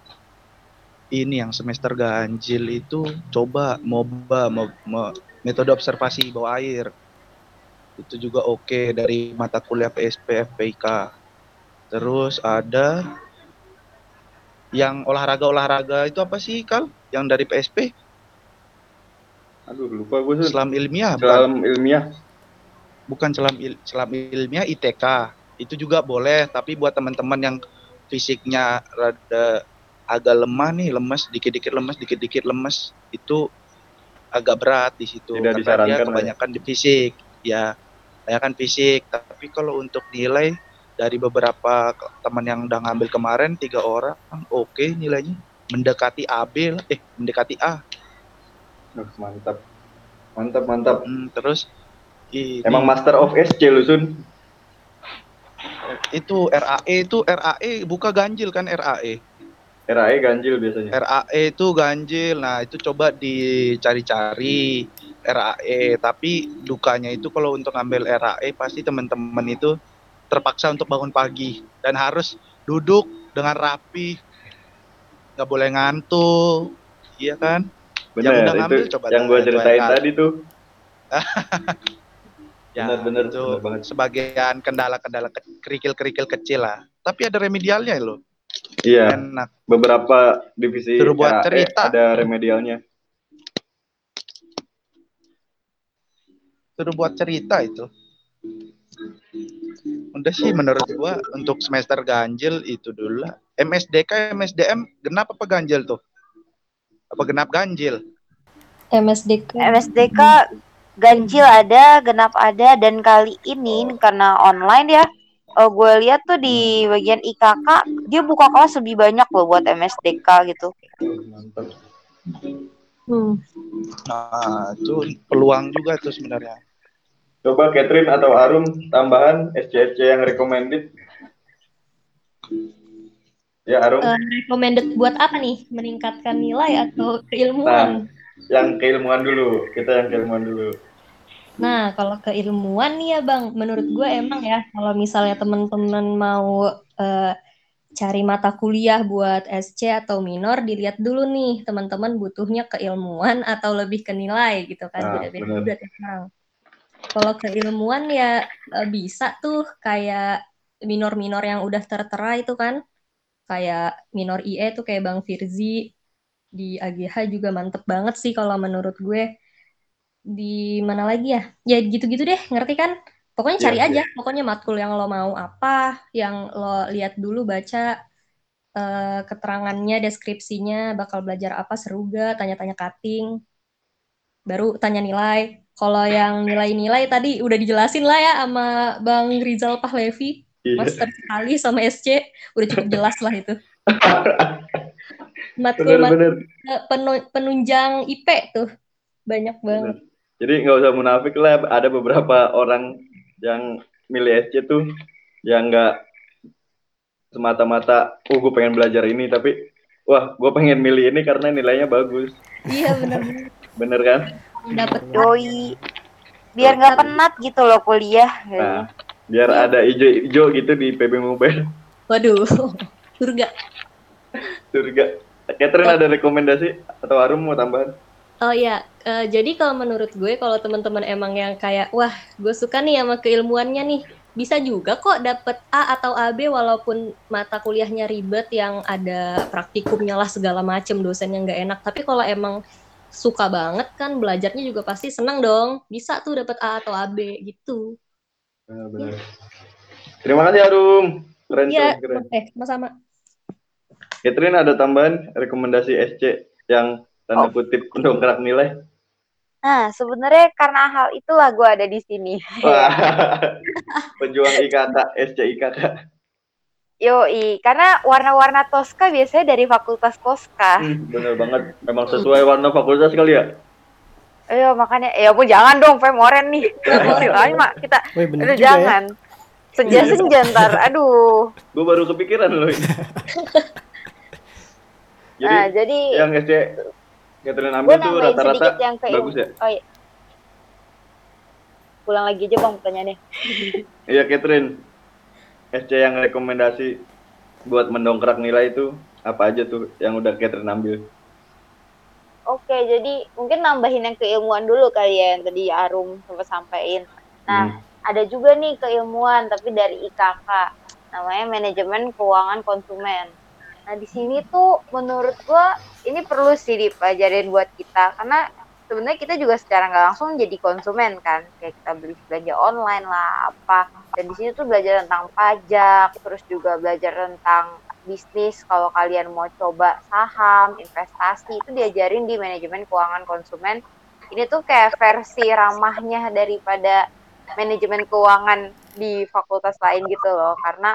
E: Ini yang semester ganjil itu coba MOBA, mo- mo- metode observasi bawah air. Itu juga oke dari mata kuliah PSP FPIK. Terus ada yang olahraga-olahraga itu apa sih, Kal? Yang dari PSP?
A: Aduh, lupa gue.
E: Selam ilmiah, bukan?
A: Selam ilmiah.
E: bukan selam il, selam ilmiah ITK itu juga boleh tapi buat teman-teman yang fisiknya rada agak lemah nih lemes dikit-dikit lemes dikit-dikit lemes itu agak berat di situ
A: Tidak
E: karena
A: disarankan
E: dia
A: ya.
E: kebanyakan di fisik ya kebanyakan fisik tapi kalau untuk nilai dari beberapa teman yang udah ngambil kemarin tiga orang oke nilainya mendekati AB lah eh mendekati A
A: mantap. Mantap, mantap.
E: Hmm, terus ini-
A: Emang Master of SC lu, Sun.
E: itu RAE itu RAE buka ganjil kan RAE
A: RAE ganjil biasanya.
E: RAE itu ganjil nah itu coba dicari-cari RAE tapi dukanya itu kalau untuk ngambil RAE pasti teman-teman itu terpaksa untuk bangun pagi dan harus duduk dengan rapi nggak boleh ngantuk iya kan
A: Bener,
E: Yang udah ngambil coba
A: yang gue ceritain
E: coba.
A: tadi tuh.
E: ya
A: Bener, bener,
E: itu
A: bener banget.
E: sebagian kendala-kendala ke- kerikil-kerikil kecil lah tapi ada remedialnya loh
A: Iya,
E: enak
A: beberapa divisi
E: Suruh buat
A: RAE
E: cerita.
A: ada remedialnya.
E: suruh buat cerita itu. Udah sih menurut gua untuk semester ganjil itu dulu lah. MSDK, MSDM genap apa ganjil tuh? Apa genap ganjil?
D: MSDK.
C: MSDK ganjil ada, genap ada, dan kali ini karena online ya, eh, gue lihat tuh di bagian IKK dia buka kelas lebih banyak loh buat MSDK gitu.
A: Mantap.
D: Hmm.
E: Nah, itu peluang juga tuh sebenarnya.
A: Coba Catherine atau Arum tambahan SC-SC yang recommended. Ya Arum,
D: Eh, recommended buat apa nih? Meningkatkan nilai atau keilmuan?
A: yang keilmuan dulu. Kita yang keilmuan dulu.
D: Nah, kalau keilmuan nih ya Bang, menurut gue emang ya, kalau misalnya teman-teman mau eh, cari mata kuliah buat SC atau minor, dilihat dulu nih teman-teman butuhnya keilmuan atau lebih ke nilai gitu kan,
A: Nah,
D: beda-beda
A: bener.
D: juga tiap orang. Kalau keilmuan ya eh, bisa tuh kayak minor-minor yang udah tertera itu kan, kayak minor IE tuh kayak Bang Firzi di AGH juga mantep banget sih kalau menurut gue di mana lagi ya? Ya gitu-gitu deh, ngerti kan? Pokoknya cari
A: Iya,
D: aja, pokoknya matkul yang lo mau apa, yang lo lihat dulu baca eh, keterangannya, deskripsinya, bakal belajar apa, seru gak, tanya-tanya cutting, baru tanya nilai. Kalau yang nilai-nilai tadi udah dijelasin lah ya sama Bang Rizal Pahlevi,
A: Iya.
D: master sekali sama SC, udah cukup jelas lah itu. Matkul
A: Bener-bener.
D: penu- penunjang IP tuh banyak banget.
A: Jadi nggak usah munafik lah. Ada beberapa orang yang milih SC tuh yang nggak semata-mata, oh gue pengen belajar ini, tapi wah gue pengen milih ini karena nilainya bagus.
D: Iya benar-benar
A: Bener kan?
D: Dapat
C: Yoi. Biar nggak penat gitu loh kuliah.
A: Nah, biar ada ijo-ijo gitu di PB Mobile.
D: Waduh, surga.
A: Surga. Catherine ada rekomendasi atau Arum mau tambahan?
D: Oh ya, eh, jadi kalau menurut gue kalau teman-teman emang yang kayak wah gue suka nih sama keilmuannya nih, bisa juga kok dapet A atau AB walaupun mata kuliahnya ribet yang ada praktikumnya lah segala macem dosennya nggak enak. Tapi kalau emang suka banget kan belajarnya juga pasti senang dong, bisa tuh dapet A atau AB gitu.
A: Benar, benar. Terima kasih Arum. Keren,
D: Iya,
A: keren, keren.
D: eh sama-sama.
A: Catherine ada tambahan rekomendasi SC yang tanda
C: Oh.
A: kutip mendongkrak nilai?
C: Nah, sebenarnya karena hal itulah gue ada di sini.
A: Wah, pejuang IKK, SC IKK.
C: Yoi, karena warna-warna Tosca biasanya dari Fakultas Tosca.
A: Hmm, bener banget. Memang sesuai warna fakultas kali ya?
C: Ayo makanya, ya pun jangan dong, Fem oren nih. Istilahnya mak kita,
B: Wih bener
C: aduh
B: juga ya.
C: jangan. Senja-senja ntar, aduh.
A: Gue baru kepikiran loh. ini. Jadi
C: nah, jadi
A: yang SC Catherine ambil tuh rata-rata
C: yang ke
A: bagus ya?
C: Oh iya. Pulang lagi aja bang pertanyaannya.
A: Iya Catherine. SC yang rekomendasi buat mendongkrak nilai itu apa aja tuh yang udah Catherine ambil?
C: Oke, jadi mungkin nambahin yang keilmuan dulu kali ya yang tadi Arum sempat sampaikan. Nah,
A: Hmm.
C: ada juga nih keilmuan tapi dari IKK namanya manajemen keuangan konsumen. Nah, di sini tuh menurut gua ini perlu sih dipelajarin buat kita karena sebenarnya kita juga secara nggak langsung jadi konsumen kan. Kayak kita beli belanja online lah apa. Dan di sini tuh belajar tentang pajak terus juga belajar tentang bisnis. Kalau kalian mau coba saham investasi itu diajarin di manajemen keuangan konsumen. Ini tuh kayak versi ramahnya daripada manajemen keuangan di fakultas lain gitu loh. Karena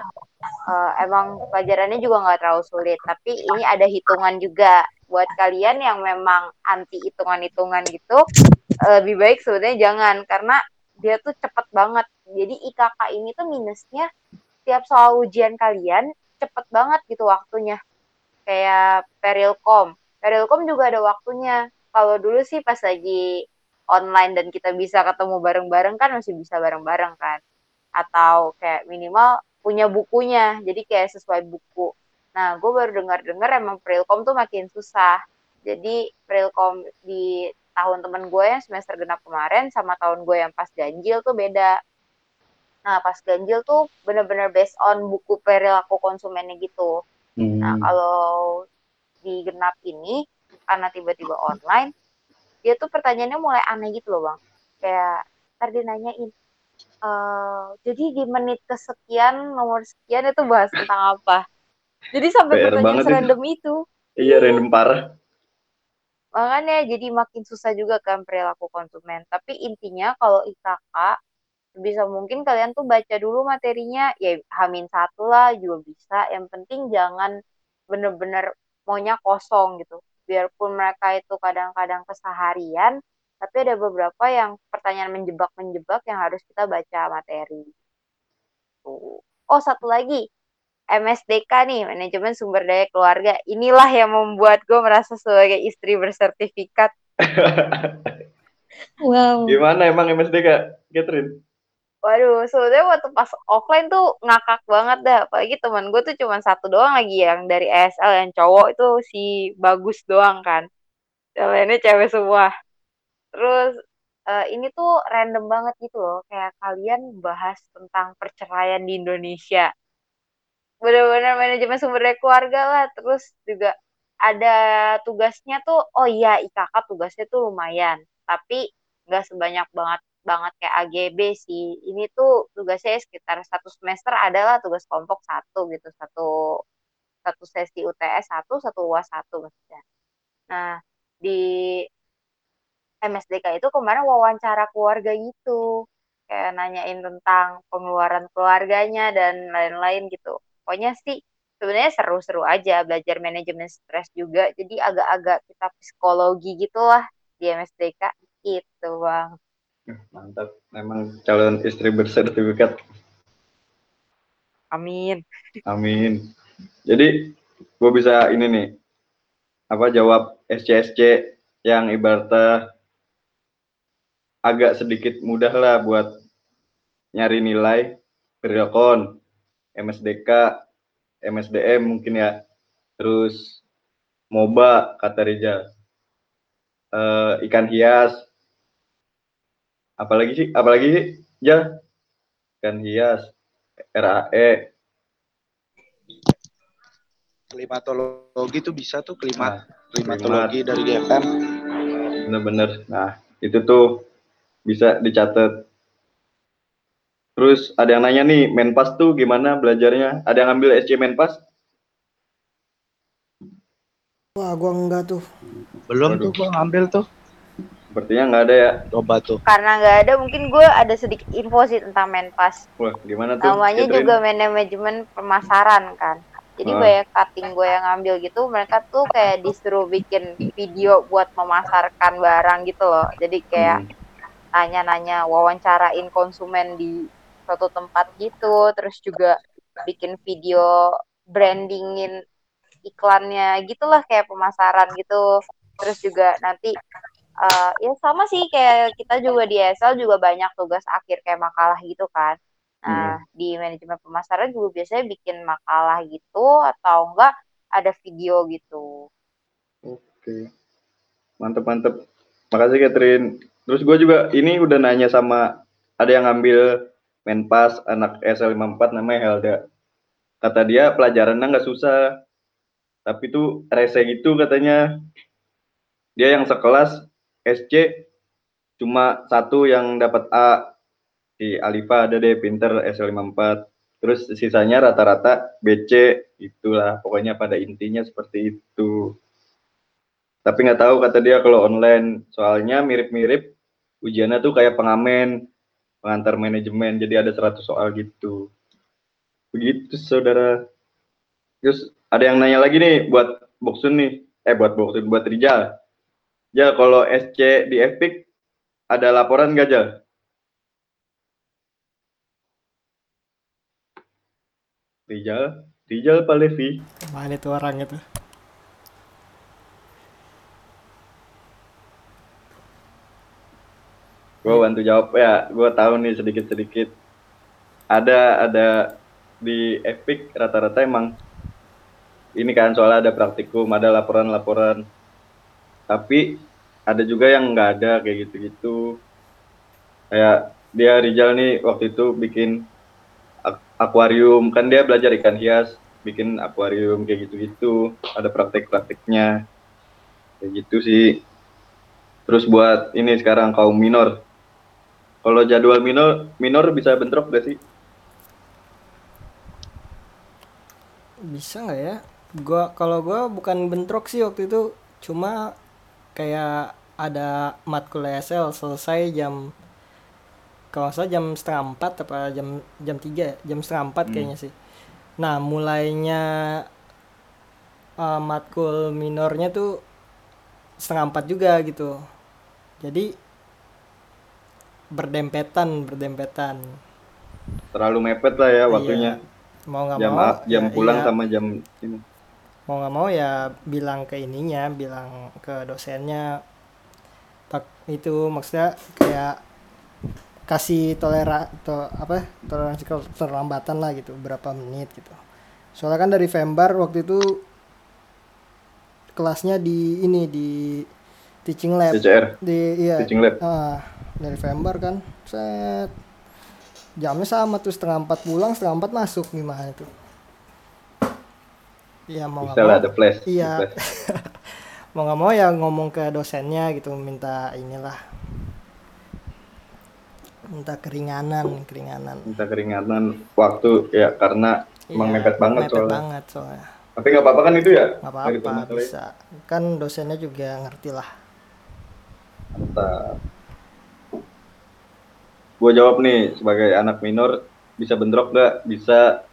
C: uh, emang pelajarannya juga nggak terlalu sulit. Tapi ini ada hitungan juga buat kalian yang memang anti hitungan-hitungan gitu uh, lebih baik sebenarnya jangan karena dia tuh cepet banget. Jadi IKK ini tuh minusnya tiap soal ujian kalian cepet banget gitu waktunya. Kayak perilkom. Perilkom juga ada waktunya. Kalau dulu sih pas lagi online dan kita bisa ketemu bareng-bareng kan masih bisa bareng-bareng kan. Atau kayak minimal punya bukunya. Jadi kayak sesuai buku nah gue baru dengar-dengar emang Prilkom tuh makin susah. Jadi Prilkom di tahun temen gue yang semester genap kemarin sama tahun gue yang pas ganjil tuh beda. Nah pas ganjil tuh bener-bener based on buku perilaku konsumennya gitu.
A: Hmm.
C: nah kalau di genap ini karena tiba-tiba online dia tuh pertanyaannya mulai aneh gitu loh bang. Kayak ntar dia nanyain Uh, jadi di menit kesekian nomor sekian itu bahas tentang apa jadi sampai
A: PR
C: pertanyaan
A: banget itu.
C: serandom itu.
A: Iya random parah.
C: makanya jadi makin susah juga kan perilaku konsumen. Tapi intinya kalau IKK bisa mungkin kalian tuh baca dulu materinya. Ya hamin satu lah juga bisa. Yang penting jangan bener-bener maunya kosong gitu. Biarpun mereka itu kadang-kadang keseharian tapi ada beberapa yang pertanyaan menjebak-menjebak yang harus kita baca materi. Tuh. Oh satu lagi MSDK nih manajemen sumber daya keluarga inilah yang membuat gue merasa sebagai istri bersertifikat
D: Wow.
A: Gimana emang MSDK, Catherine?
C: Waduh, sebenarnya waktu pas offline tuh ngakak banget dah. Apalagi teman gue tuh cuma satu doang lagi yang dari ESL yang cowok itu si bagus doang kan. Yang lainnya cewek semua. Terus eh, ini tuh random banget gitu loh. Kayak kalian bahas tentang perceraian di Indonesia. Bener-bener manajemen sumber daya keluarga lah. Terus juga ada tugasnya tuh, oh iya IKK tugasnya tuh lumayan. Tapi nggak sebanyak banget banget kayak AGB sih. Ini tuh tugasnya sekitar satu semester adalah tugas kelompok satu gitu, satu satu sesi UTS satu, satu UAS satu maksudnya. Nah di MSDK itu kemarin wawancara keluarga gitu, kayak nanyain tentang pengeluaran keluarganya dan lain-lain gitu. Pokoknya sih sebenarnya seru-seru aja belajar manajemen stres juga. Jadi agak-agak kita psikologi gitulah di MSDK gitu bang.
A: Mantap, memang calon istri bersertifikat.
C: Amin.
A: Amin. Jadi gue bisa ini nih, apa jawab SCSC yang ibaratnya agak sedikit mudah lah buat nyari nilai periokon, MSDK, MSDM mungkin ya, terus MOBA kata Rizal, Eh, ikan hias, apalagi sih, apalagi sih, Ja, ikan hias, E. RAE,
E: Klimatologi tuh bisa tuh klimat
A: nah,
E: klimatologi dari GFM.
A: bener-bener. Nah, itu tuh bisa dicatat. Terus ada yang nanya nih, Menpas tuh gimana belajarnya? Ada yang ngambil SC Menpas?
B: Wah, gua enggak tuh.
E: Belum
A: Waduh.
E: tuh gua ngambil tuh.
A: Sepertinya nggak ada ya.
E: Coba tuh.
C: Karena nggak ada, mungkin gue ada sedikit info sih tentang Menpas.
A: Wah, gimana tuh?
C: Namanya
A: Catherine?
C: juga manajemen pemasaran kan. Jadi
A: Ah.
C: banyak cutting gue yang ngambil gitu, mereka tuh kayak disuruh bikin video buat memasarkan barang gitu loh. Jadi kayak
A: Hmm.
C: nanya-nanya, wawancarain konsumen di suatu tempat gitu, terus juga bikin video brandingin iklannya gitulah kayak pemasaran gitu. Terus juga nanti eh, ya sama sih kayak kita juga di ESL juga banyak tugas akhir kayak makalah gitu kan. Nah, di manajemen pemasaran juga biasanya bikin makalah gitu atau enggak ada video gitu.
A: Oke. Mantep, mantep. Makasih Catherine. Terus gue juga ini udah nanya sama ada yang ngambil Menpas anak SL54 namanya Helda. Kata dia pelajarannya nggak susah, tapi tuh rese gitu katanya. Dia yang sekelas SC cuma satu yang dapat A. Si Alifa ada deh pinter SL54. Terus sisanya rata-rata BC itulah pokoknya pada intinya seperti itu. Tapi nggak tahu kata dia kalau online soalnya mirip-mirip ujiannya tuh kayak pengamen pengantar manajemen jadi ada 100 soal gitu. Begitu saudara. Terus ada yang nanya lagi nih buat Boksun nih. Eh buat Boksun buat Rijal. Ya kalau SC di Epic ada laporan gak Jal? Rijal? Rijal Pak Levi
B: Mana itu orang itu?
A: Gue bantu jawab. Ya gue tahu nih sedikit sedikit ada ada di Epic rata-rata emang ini kan soalnya ada praktikum ada laporan-laporan. Tapi ada juga yang nggak ada kayak gitu-gitu. Kayak dia Rijal nih waktu itu bikin ak- akuarium. Kan dia belajar ikan hias bikin akuarium kayak gitu-gitu. Ada praktek-prakteknya kayak gitu sih. Terus buat ini sekarang kaum minor kalau jadwal minor minor bisa bentrok gak sih?
B: Bisa nggak ya? Gua kalau gua bukan bentrok sih waktu itu, cuma kayak ada matkul ESL selesai jam kalau salah jam setengah empat apa jam jam tiga ya? jam setengah empat
A: Hmm.
B: kayaknya sih. Nah mulainya uh, matkul minornya tuh setengah empat juga gitu. Jadi berdempetan berdempetan.
A: Terlalu mepet lah ya waktunya.
B: Iya. Mau nggak
A: Jam
B: mau
A: jam
B: ya
A: pulang
B: iya.
A: sama jam ini.
B: mau nggak mau ya bilang ke ininya bilang ke dosennya tak itu maksudnya kayak kasih tolera to, apa toleransi keterlambatan lah gitu berapa menit gitu soalnya kan dari Vembar waktu itu kelasnya di ini di teaching lab
A: CCR,
B: di iya
A: teaching lab.
B: ah, dari Vembar kan. Set. Jamnya sama tuh setengah empat pulang setengah empat masuk. Gimana tuh Iya mau nggak mau.
A: lah ada flash.
B: Iya. mau nggak mau ya ngomong ke dosennya gitu minta inilah. Minta keringanan keringanan.
A: Minta keringanan waktu ya karena emang
B: Iya,
A: mepet banget
B: mepet
A: soalnya.
B: banget soalnya.
A: Tapi nggak apa-apa kan itu ya?
B: nggak apa-apa bisa. Kan dosennya juga ngerti lah.
A: Mantap. Gue jawab nih sebagai anak minor bisa bentrok gak? Bisa.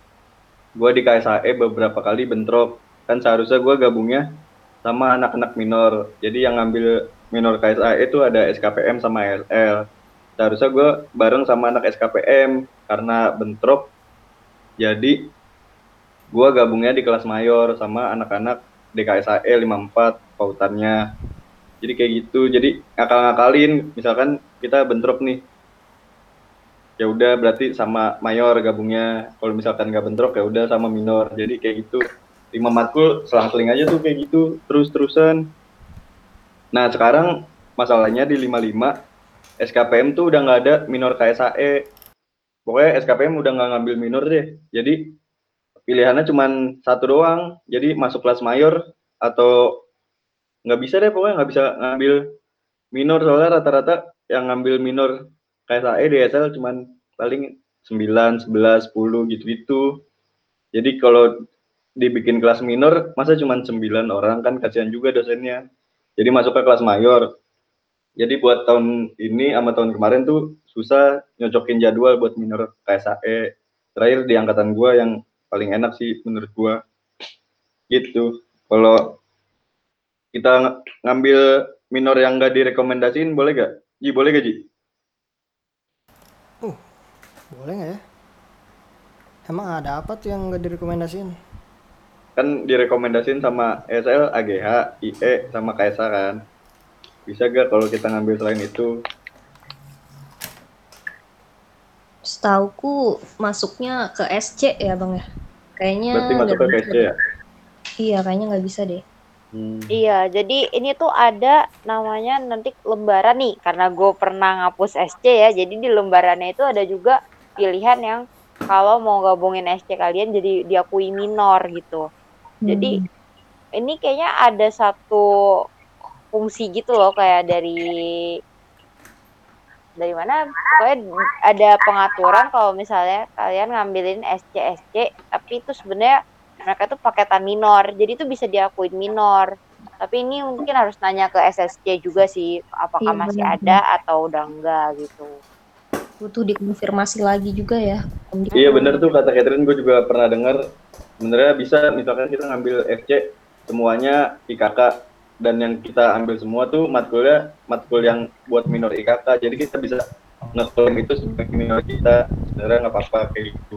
A: Gue di KSAE beberapa kali bentrok. Kan seharusnya gue gabungnya sama anak-anak minor. Jadi yang ngambil minor KSAE itu ada SKPM sama LL. Seharusnya gue bareng sama anak SKPM karena bentrok. Jadi gue gabungnya di kelas mayor sama anak-anak DKSAE 54 pautannya jadi kayak gitu jadi ngakal-ngakalin misalkan kita bentrok nih ya udah berarti sama mayor gabungnya. Kalau misalkan nggak bentrok ya udah sama minor. Jadi kayak gitu. Lima matkul selang-seling aja tuh kayak gitu. Terus-terusan. Nah sekarang masalahnya di 55 SKPM tuh udah nggak ada minor KSAE pokoknya SKPM udah nggak ngambil minor deh. Jadi pilihannya cuman satu doang. Jadi masuk kelas mayor atau nggak bisa deh. Pokoknya nggak bisa ngambil minor. Soalnya rata-rata yang ngambil minor KSAE DSL cuman paling 9, 11, 10 gitu-gitu. Jadi kalau dibikin kelas minor masa cuman 9 orang kan kasihan juga dosennya. Jadi masuk ke kelas mayor. Jadi buat tahun ini sama tahun kemarin tuh susah nyocokin jadwal buat minor KSAE. Terakhir di angkatan gua yang paling enak sih menurut gua. Gitu. Kalau kita ng- ngambil minor yang nggak direkomendasiin boleh gak? Ji boleh gak Ji?
B: Boleh nggak ya emang ada apa tuh yang nggak direkomendasiin
A: Kan direkomendasiin sama SL, AGH, IE, sama KSA kan. Bisa gak kalau kita ngambil selain itu?
D: Setauku masuknya ke SC ya bang ya. Kayaknya
A: Berarti masuk
D: nggak
A: ke
D: deh.
A: ya?
D: Iya kayaknya nggak bisa deh.
A: Hmm.
C: Iya, jadi ini tuh ada namanya nanti lembaran nih, karena gue pernah ngapus SC ya, jadi di lembarannya itu ada juga pilihan yang kalau mau gabungin SC kalian jadi diakui minor gitu. Jadi ini kayaknya ada satu fungsi gitu loh kayak dari dari mana? Pokoknya ada pengaturan kalau misalnya kalian ngambilin SC SC tapi itu sebenarnya mereka tuh paketan minor. Jadi itu bisa diakuin minor. Tapi ini mungkin harus nanya ke SSC juga sih apakah
D: Iya,
C: masih ada atau udah enggak gitu
D: butuh dikonfirmasi lagi juga ya.
A: Iya bener tuh kata Catherine gue juga pernah dengar sebenarnya bisa misalkan kita ngambil FC semuanya IKK dan yang kita ambil semua tuh matkulnya matkul yang buat minor IKK jadi kita bisa ngeklaim itu sebagai minor kita. Sebenarnya nggak apa-apa kayak gitu.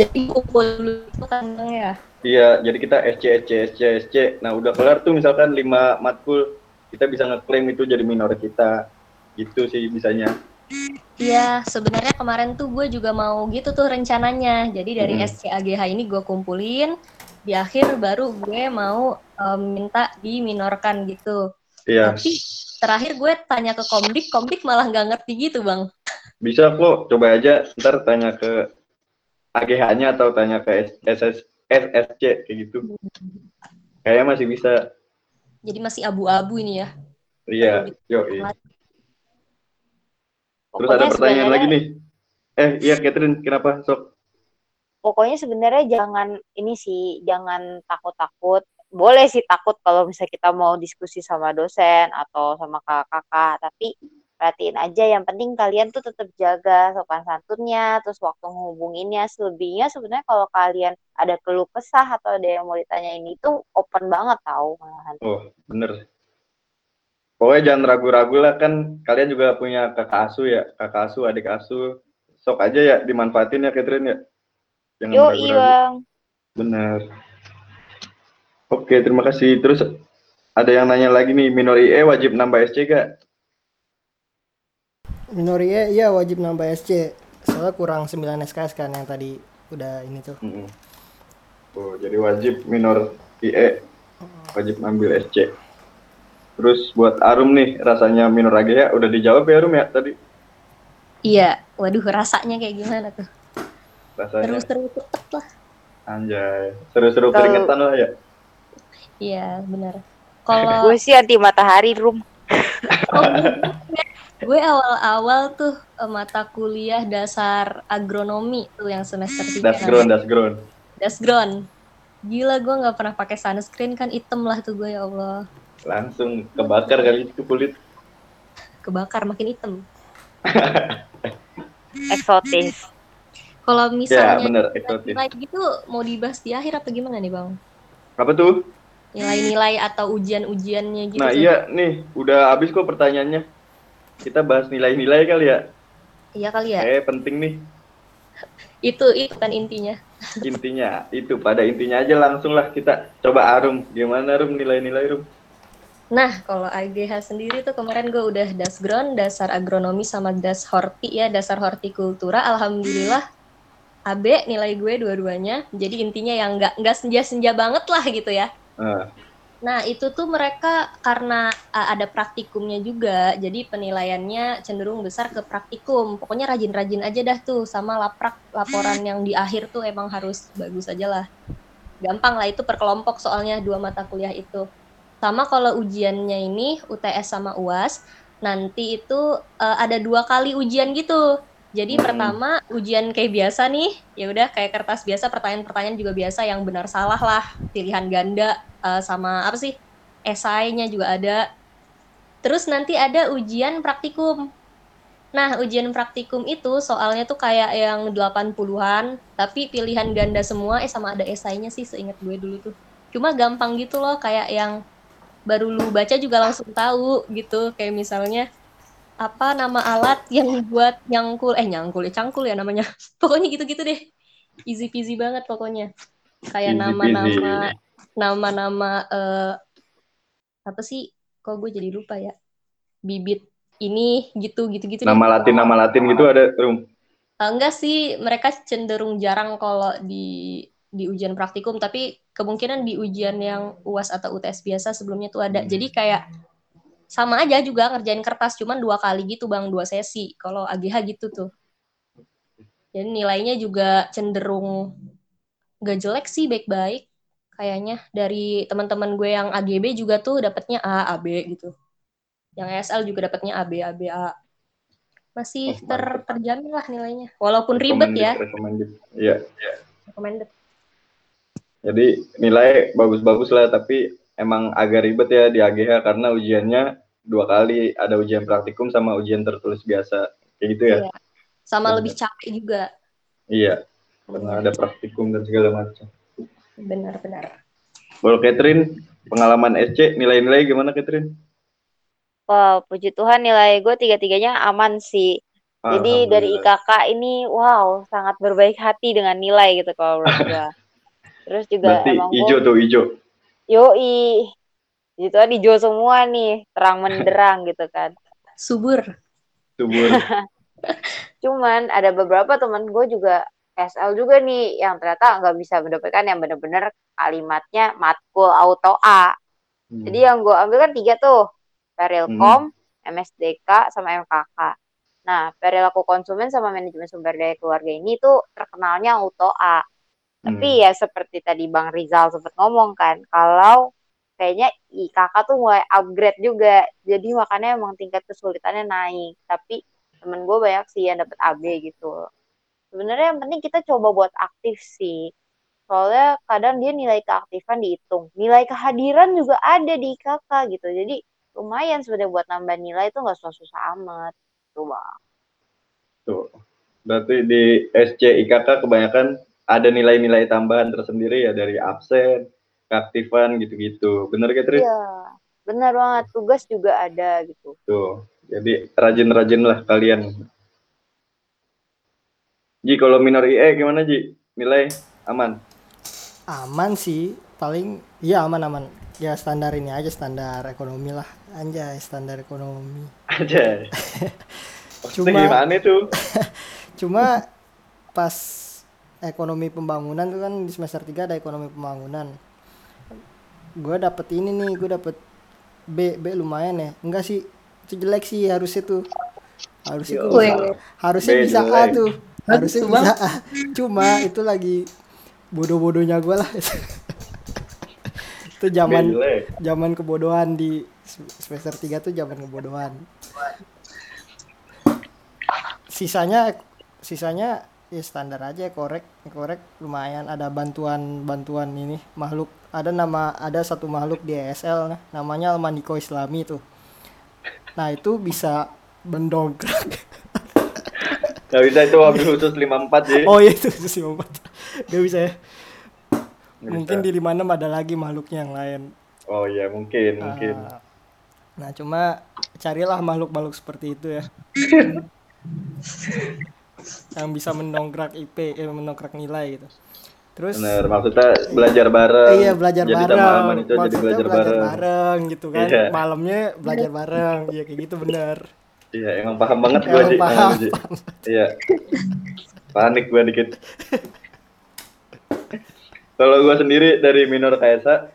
D: Jadi kumpul dulu itu kan ya?
A: Iya jadi kita SC SC SC SC nah udah kelar tuh misalkan lima matkul kita bisa ngeklaim itu jadi minor kita. Gitu sih bisanya
D: Iya, sebenarnya kemarin tuh gue juga mau gitu tuh rencananya. Jadi dari
A: Hmm.
D: SCAGH ini gue kumpulin, di akhir baru gue mau em, minta diminorkan gitu.
A: iya
D: Tapi terakhir gue tanya ke Komdik, Komdik malah nggak ngerti gitu bang.
A: bisa kok coba aja ntar tanya ke AGH-nya atau tanya ke SS SSC kayak gitu kayaknya masih bisa
D: Jadi masih abu-abu ini ya.
A: iya yo terus ada pertanyaan lagi nih. Eh iya Catherine kenapa sok?
C: Pokoknya sebenarnya jangan ini sih jangan takut-takut. Boleh sih takut kalau misalnya kita mau diskusi sama dosen atau sama kakak-kakak tapi perhatiin aja yang penting kalian tuh tetap jaga sopan santunnya terus waktu ngehubunginnya selebihnya sebenarnya kalau kalian ada keluh kesah atau ada yang mau ditanyain itu open banget tau. Malahan
A: oh bener pokoknya jangan ragu-ragu lah kan kalian juga punya kakak asuh ya kakak asuh adik asuh sok aja ya dimanfaatin ya Catherine ya jangan
C: yo
A: ragu-ragu
C: bang
A: Benar. Oke, terima kasih. Terus ada yang nanya lagi nih, minor IE wajib nambah SC gak?
B: Minori E iya wajib nambah SC. Soalnya kurang 9 SKS kan yang tadi udah ini tuh.
A: Mm-mm. Oh, jadi wajib minor IE wajib ambil SC. Terus buat Arum nih, rasanya minor AGH udah dijawab ya Arum ya tadi?
D: Iya, waduh rasanya kayak gimana tuh?
A: Rasanya
D: Seru-seru cepet lah.
A: anjay, seru-seru
C: Kalau-
A: keringetan lah ya.
D: Iya, benar. Kalau
C: gue sih anti matahari room
D: Oh, gue awal-awal tuh eh, mata kuliah dasar agronomi tuh yang semester 3
A: Das ground, das ground.
D: Dasgron. Gila gue nggak pernah pakai sunscreen kan item lah tuh gue ya Allah.
A: Langsung kebakar kali itu kulit.
D: Kebakar makin item.
C: eksotis
D: Kalau
A: Ya,
D: misalnya
A: bener, eksotis.
D: nilai gitu mau dibahas di akhir apa gimana nih bang?
A: Apa tuh?
D: Nilai-nilai atau ujian-ujiannya gitu.
A: Nah
D: tuh.
A: iya nih, udah habis kok pertanyaannya. Kita bahas nilai-nilai kali ya.
D: Iya kali ya.
A: Eh penting nih
D: Itu itu kan intinya.
A: intinya itu pada intinya aja langsung lah kita coba Arum gimana Arum nilai-nilai Arum
D: Nah, kalau AGH sendiri tuh kemarin gue udah dasgron, dasar agronomi sama das horti ya, dasar hortikultura. Alhamdulillah AB nilai gue dua-duanya. Jadi intinya yang nggak nggak senja-senja banget lah gitu ya.
A: nah,
D: Nah, itu tuh mereka karena uh, ada praktikumnya juga, jadi penilaiannya cenderung besar ke praktikum. Pokoknya rajin-rajin aja dah tuh, sama laprak laporan yang di akhir tuh emang harus bagus aja lah. Gampang lah itu per kelompok soalnya dua mata kuliah itu. Sama kalau ujiannya ini UTS sama UAS, nanti itu uh, ada dua kali ujian gitu. Jadi
A: Hmm.
D: pertama ujian kayak biasa nih, ya udah kayak kertas biasa, pertanyaan-pertanyaan juga biasa yang benar salah lah, pilihan ganda uh, sama apa sih? Esainya juga ada. Terus nanti ada ujian praktikum. Nah, ujian praktikum itu soalnya tuh kayak yang 80-an, tapi pilihan ganda semua eh sama ada esainya sih seingat gue dulu tuh. Cuma gampang gitu loh, kayak yang baru lu baca juga langsung tahu gitu. Kayak misalnya apa nama alat yang buat nyangkul eh nyangkul ya cangkul ya namanya. Pokoknya gitu-gitu deh. Easy peasy banget pokoknya. Kayak nama-nama
A: peasy.
D: nama-nama eh apa sih? Kok gue jadi lupa ya? Bibit ini gitu gitu-gitu deh.
A: nama Latin nama Latin gitu ada Rum
D: Eh, enggak sih, mereka cenderung jarang kalau di di ujian praktikum tapi kemungkinan di ujian yang UAS atau UTS biasa sebelumnya tuh ada. Jadi kayak sama aja juga ngerjain kertas cuman dua kali gitu Bang, dua sesi. Kalau AGH gitu tuh. Jadi nilainya juga cenderung gak jelek sih, baik-baik kayaknya dari teman-teman gue yang AGB juga tuh dapatnya A, AB gitu. Yang ESL juga dapatnya AB, AB, A. Masih
A: Oh,
D: ter terjamin lah nilainya. Walaupun ribet ya.
A: Recommended. Iya.
D: Recommended.
A: Jadi nilai bagus-bagus lah, tapi emang agak ribet ya di AGH karena ujiannya dua kali, ada ujian praktikum sama ujian tertulis biasa. Kayak gitu ya?
D: Iya. Sama
A: Bener.
D: lebih capek juga.
A: Iya, karena ada praktikum dan segala macam.
D: Benar-benar.
A: Kalau Catherine, pengalaman SC, nilai-nilai gimana Catherine?
C: Wow, puji Tuhan nilai gue tiga-tiganya aman sih. Jadi dari. IKK ini, wow, sangat berbaik hati dengan nilai gitu kalau menurut gue. Terus juga
A: Berarti
C: emang gue,
A: hijau tuh, hijau.
C: yoi, gitu kan hijau semua nih, terang menderang gitu kan.
D: Subur.
A: Subur.
C: Cuman ada beberapa teman gue juga SL juga nih yang ternyata nggak bisa mendapatkan yang bener-bener kalimatnya matkul auto A.
A: Hmm.
C: Jadi yang gue ambil kan tiga tuh, Perilkom, MSDK, sama MKK. Nah, perilaku konsumen sama manajemen sumber daya keluarga ini tuh terkenalnya auto A. Tapi ya seperti tadi Bang Rizal sempat ngomong kan, kalau kayaknya IKK tuh mulai upgrade juga. Jadi makanya emang tingkat kesulitannya naik. Tapi temen gue banyak sih yang dapet AB gitu. Sebenarnya yang penting kita coba buat aktif sih. Soalnya kadang dia nilai keaktifan dihitung. Nilai kehadiran juga ada di IKK gitu. Jadi lumayan sebenarnya buat nambah nilai itu nggak susah-susah amat. Tuh bang.
A: Tuh. Berarti di SC IKK kebanyakan ada nilai-nilai tambahan tersendiri ya dari absen, keaktifan gitu-gitu. Bener Catherine?
C: Iya, benar banget. Tugas juga ada gitu.
A: Tuh. Jadi rajin-rajin lah kalian. Ji, kalau minor IE gimana Ji? Nilai aman?
B: Aman sih, paling iya aman-aman. Ya standar ini aja standar ekonomi lah. Anjay, standar ekonomi.
A: Aja.
B: Cuma-
A: gimana tuh?
B: Cuma pas ekonomi pembangunan tuh kan di semester 3 ada ekonomi pembangunan. Gue dapet ini nih, gue dapet B, B lumayan ya. Enggak sih, itu jelek sih harusnya tuh. Harusnya tuh bisa, harusnya
A: B
B: bisa A tuh. Harusnya
D: Bagus,
B: bisa A. Cuma itu lagi bodoh-bodohnya gue lah. itu zaman zaman kebodohan di semester 3 tuh zaman kebodohan. Sisanya sisanya ya standar aja korek korek lumayan ada bantuan bantuan ini makhluk ada nama ada satu makhluk di ESL nah, namanya Almaniko Islami tuh nah itu bisa mendongkrak
A: Gak bisa itu wabil khusus 54 Ji.
B: oh iya itu sih empat gak bisa ya mungkin
A: bisa.
B: di 56 ada lagi makhluknya yang lain
A: Oh iya mungkin, mungkin.
B: Ah. Nah, cuma carilah makhluk-makhluk seperti itu ya. yang bisa mendongkrak IP, eh, mendongkrak nilai gitu. Terus
A: Bener, maksudnya belajar bareng.
B: iya belajar
A: jadi
B: bareng.
A: itu jadi
B: Maksudnya
A: belajar, bareng.
B: bareng gitu kan.
A: Iya.
B: Malamnya belajar bareng. Iya kayak gitu bener.
A: Iya, emang paham banget
B: Emang
A: Ji.
B: paham,
A: Ji. Iya. Panik gua dikit. Kalau gua sendiri dari minor KSA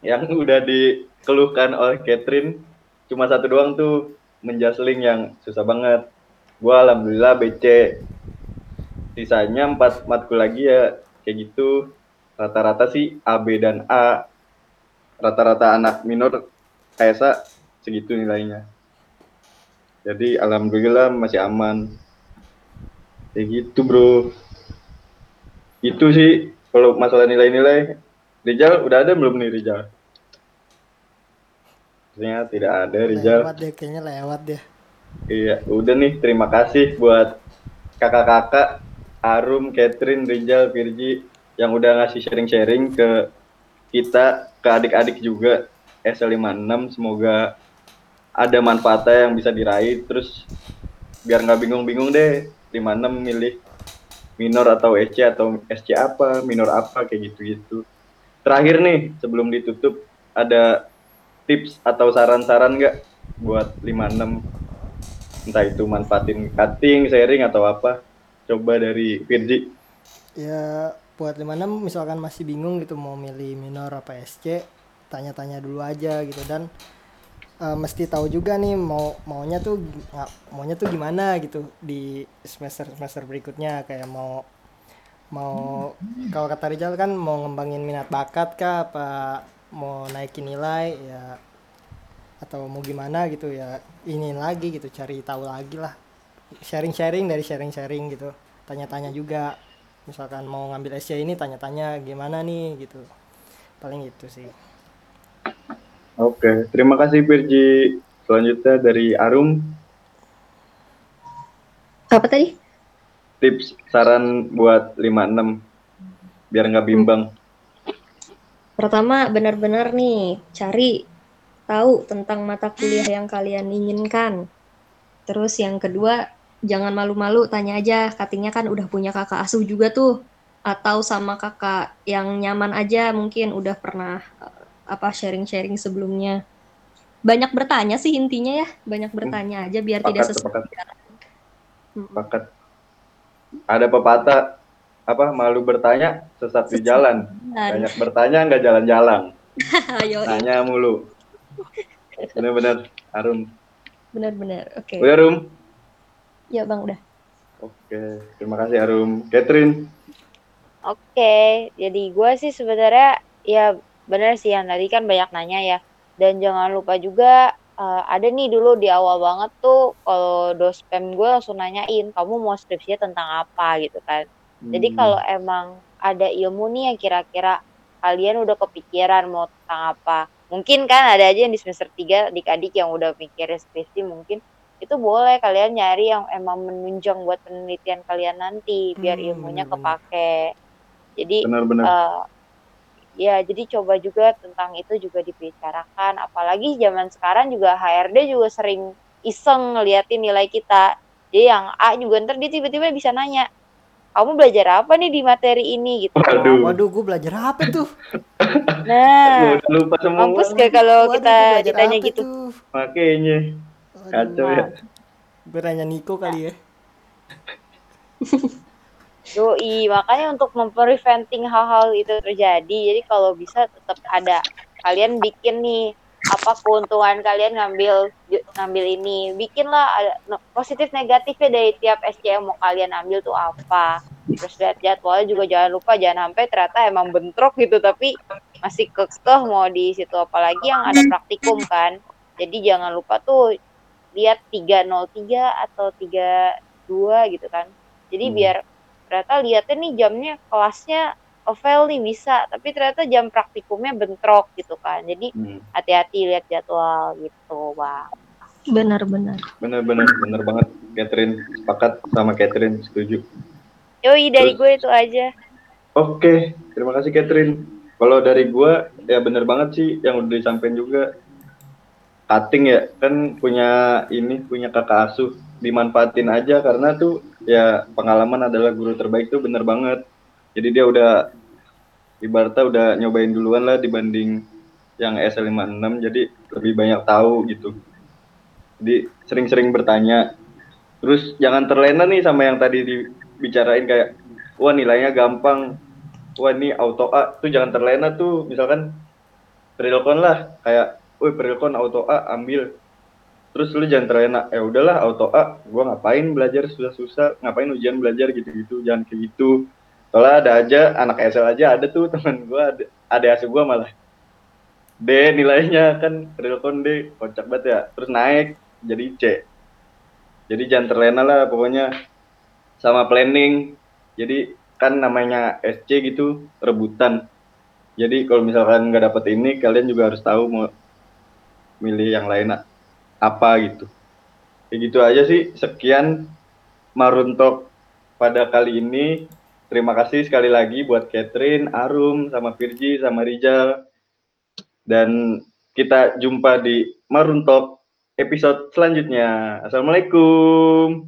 A: yang udah dikeluhkan oleh Catherine cuma satu doang tuh menjasling yang susah banget. Gua alhamdulillah BC. Sisanya empat matkul lagi ya kayak gitu. Rata-rata sih A, B dan A. Rata-rata anak minor KSA segitu nilainya. Jadi alhamdulillah masih aman. Kayak gitu bro. Itu sih kalau masalah nilai-nilai. Rizal udah ada belum nih Rizal? Ternyata tidak ada Rizal.
B: Lewat deh kayaknya lewat deh.
A: Iya, udah nih. Terima kasih buat kakak-kakak Arum, Catherine, Rizal, Virgi yang udah ngasih sharing-sharing ke kita, ke adik-adik juga SL56. Semoga ada manfaatnya yang bisa diraih. Terus biar nggak bingung-bingung deh, 56 milih minor atau SC atau SC apa, minor apa kayak gitu-gitu. Terakhir nih, sebelum ditutup, ada tips atau saran-saran nggak buat 56 entah itu manfaatin cutting, sharing atau apa. Coba dari Virgi.
B: Ya buat 56 misalkan masih bingung gitu mau milih minor apa SC tanya-tanya dulu aja gitu dan uh, mesti tahu juga nih mau maunya tuh maunya tuh gimana gitu di semester semester berikutnya kayak mau mau kalau kata Rizal kan mau ngembangin minat bakat kah apa mau naikin nilai ya atau mau gimana gitu ya ini lagi gitu cari tahu lagi lah. Sharing-sharing dari sharing-sharing gitu. Tanya-tanya juga. Misalkan mau ngambil SC ini tanya-tanya gimana nih gitu. Paling itu sih.
A: Oke terima kasih Virgi. Selanjutnya dari Arum.
D: Apa tadi?
A: Tips saran buat 56 biar nggak bimbang.
D: Pertama benar-benar nih cari tahu tentang mata kuliah yang kalian inginkan. Terus yang kedua, jangan malu-malu tanya aja, katanya kan udah punya kakak asuh juga tuh. Atau sama kakak yang nyaman aja mungkin udah pernah eh, apa sharing-sharing sebelumnya. Banyak bertanya sih intinya ya, banyak bertanya aja biar
A: sepakat,
D: tidak sesuai.
A: Sepakat. sepakat. Ada pepatah apa malu bertanya sesat di jalan. Banyak bertanya nggak jalan-jalan. Tanya mulu. Benar-benar Arum.
D: Benar-benar. Oke. Okay.
A: Udah Arum.
D: Ya Bang udah.
A: Oke, terima kasih Arum. Catherine.
C: Oke, jadi gue sih sebenarnya ya benar sih yang tadi kan banyak nanya ya. Dan jangan lupa juga uh, ada nih dulu di awal banget tuh kalau dospem gue langsung nanyain kamu mau skripsinya tentang apa gitu kan. Hmm. Jadi kalau emang ada ilmu nih yang kira-kira kalian udah kepikiran mau tentang apa mungkin kan ada aja yang di semester 3 adik-adik yang udah mikir skripsi mungkin itu boleh kalian nyari yang emang menunjang buat penelitian kalian nanti biar hmm, ilmunya kepake. Jadi benar, benar. Uh, ya jadi coba juga tentang itu juga dibicarakan. Apalagi zaman sekarang juga HRD juga sering iseng ngeliatin nilai kita. Jadi yang A juga ntar dia tiba-tiba bisa nanya kamu belajar apa nih di materi ini gitu.
B: Waduh, Waduh gue belajar apa tuh?
C: Nah, lupa semua. Mampus gak kalau Waduh, kita ditanya gitu? Tuh?
A: Makanya. Kacau ya.
B: Gue nanya Niko kali ya.
C: Yoi, makanya untuk mempreventing hal-hal itu terjadi, jadi kalau bisa tetap ada kalian bikin nih apa keuntungan kalian ngambil ngambil ini. Bikinlah ada positif negatifnya dari tiap SCM mau kalian ambil tuh apa. Terus lihat jadwalnya juga jangan lupa jangan sampai ternyata emang bentrok gitu tapi masih kekeh mau di situ. Apalagi yang ada praktikum kan. Jadi jangan lupa tuh lihat 303 atau 32 gitu kan. Jadi hmm. biar ternyata lihatnya nih jamnya kelasnya Ovel nih bisa, tapi ternyata jam praktikumnya bentrok gitu kan. Jadi hmm. hati-hati lihat jadwal gitu, Bang.
D: Benar-benar.
A: Benar-benar, benar banget Catherine. Sepakat sama Catherine, setuju.
C: Yoi, dari Terus, gue itu aja.
A: Oke, terima kasih Catherine. Kalau dari gue, ya bener banget sih yang udah disampaikan juga. Cutting ya, kan punya ini, punya kakak asuh. Dimanfaatin aja karena tuh ya pengalaman adalah guru terbaik tuh bener banget jadi dia udah ibaratnya udah nyobain duluan lah dibanding yang SL56 jadi lebih banyak tahu gitu. Jadi sering-sering bertanya. Terus jangan terlena nih sama yang tadi dibicarain kayak wah nilainya gampang. Wah ini auto A. Tuh jangan terlena tuh misalkan Prilkon lah kayak woi Prilkon auto A ambil. Terus lu jangan terlena ya udahlah auto A gua ngapain belajar susah-susah ngapain ujian belajar gitu-gitu jangan kayak gitu soalnya ada aja anak SL aja ada tuh teman gue ada ada asuh gue malah. D nilainya kan Rilkon D kocak banget ya. Terus naik jadi C. Jadi jangan terlena lah pokoknya. Sama planning jadi kan namanya SC gitu rebutan. Jadi kalau misalkan nggak dapet ini kalian juga harus tahu mau milih yang lain apa gitu. Kayak gitu aja sih sekian Maruntok pada kali ini Terima kasih sekali lagi buat Catherine, Arum, sama Virgi, sama Rijal. Dan kita jumpa di Marun Talk episode selanjutnya. Assalamualaikum.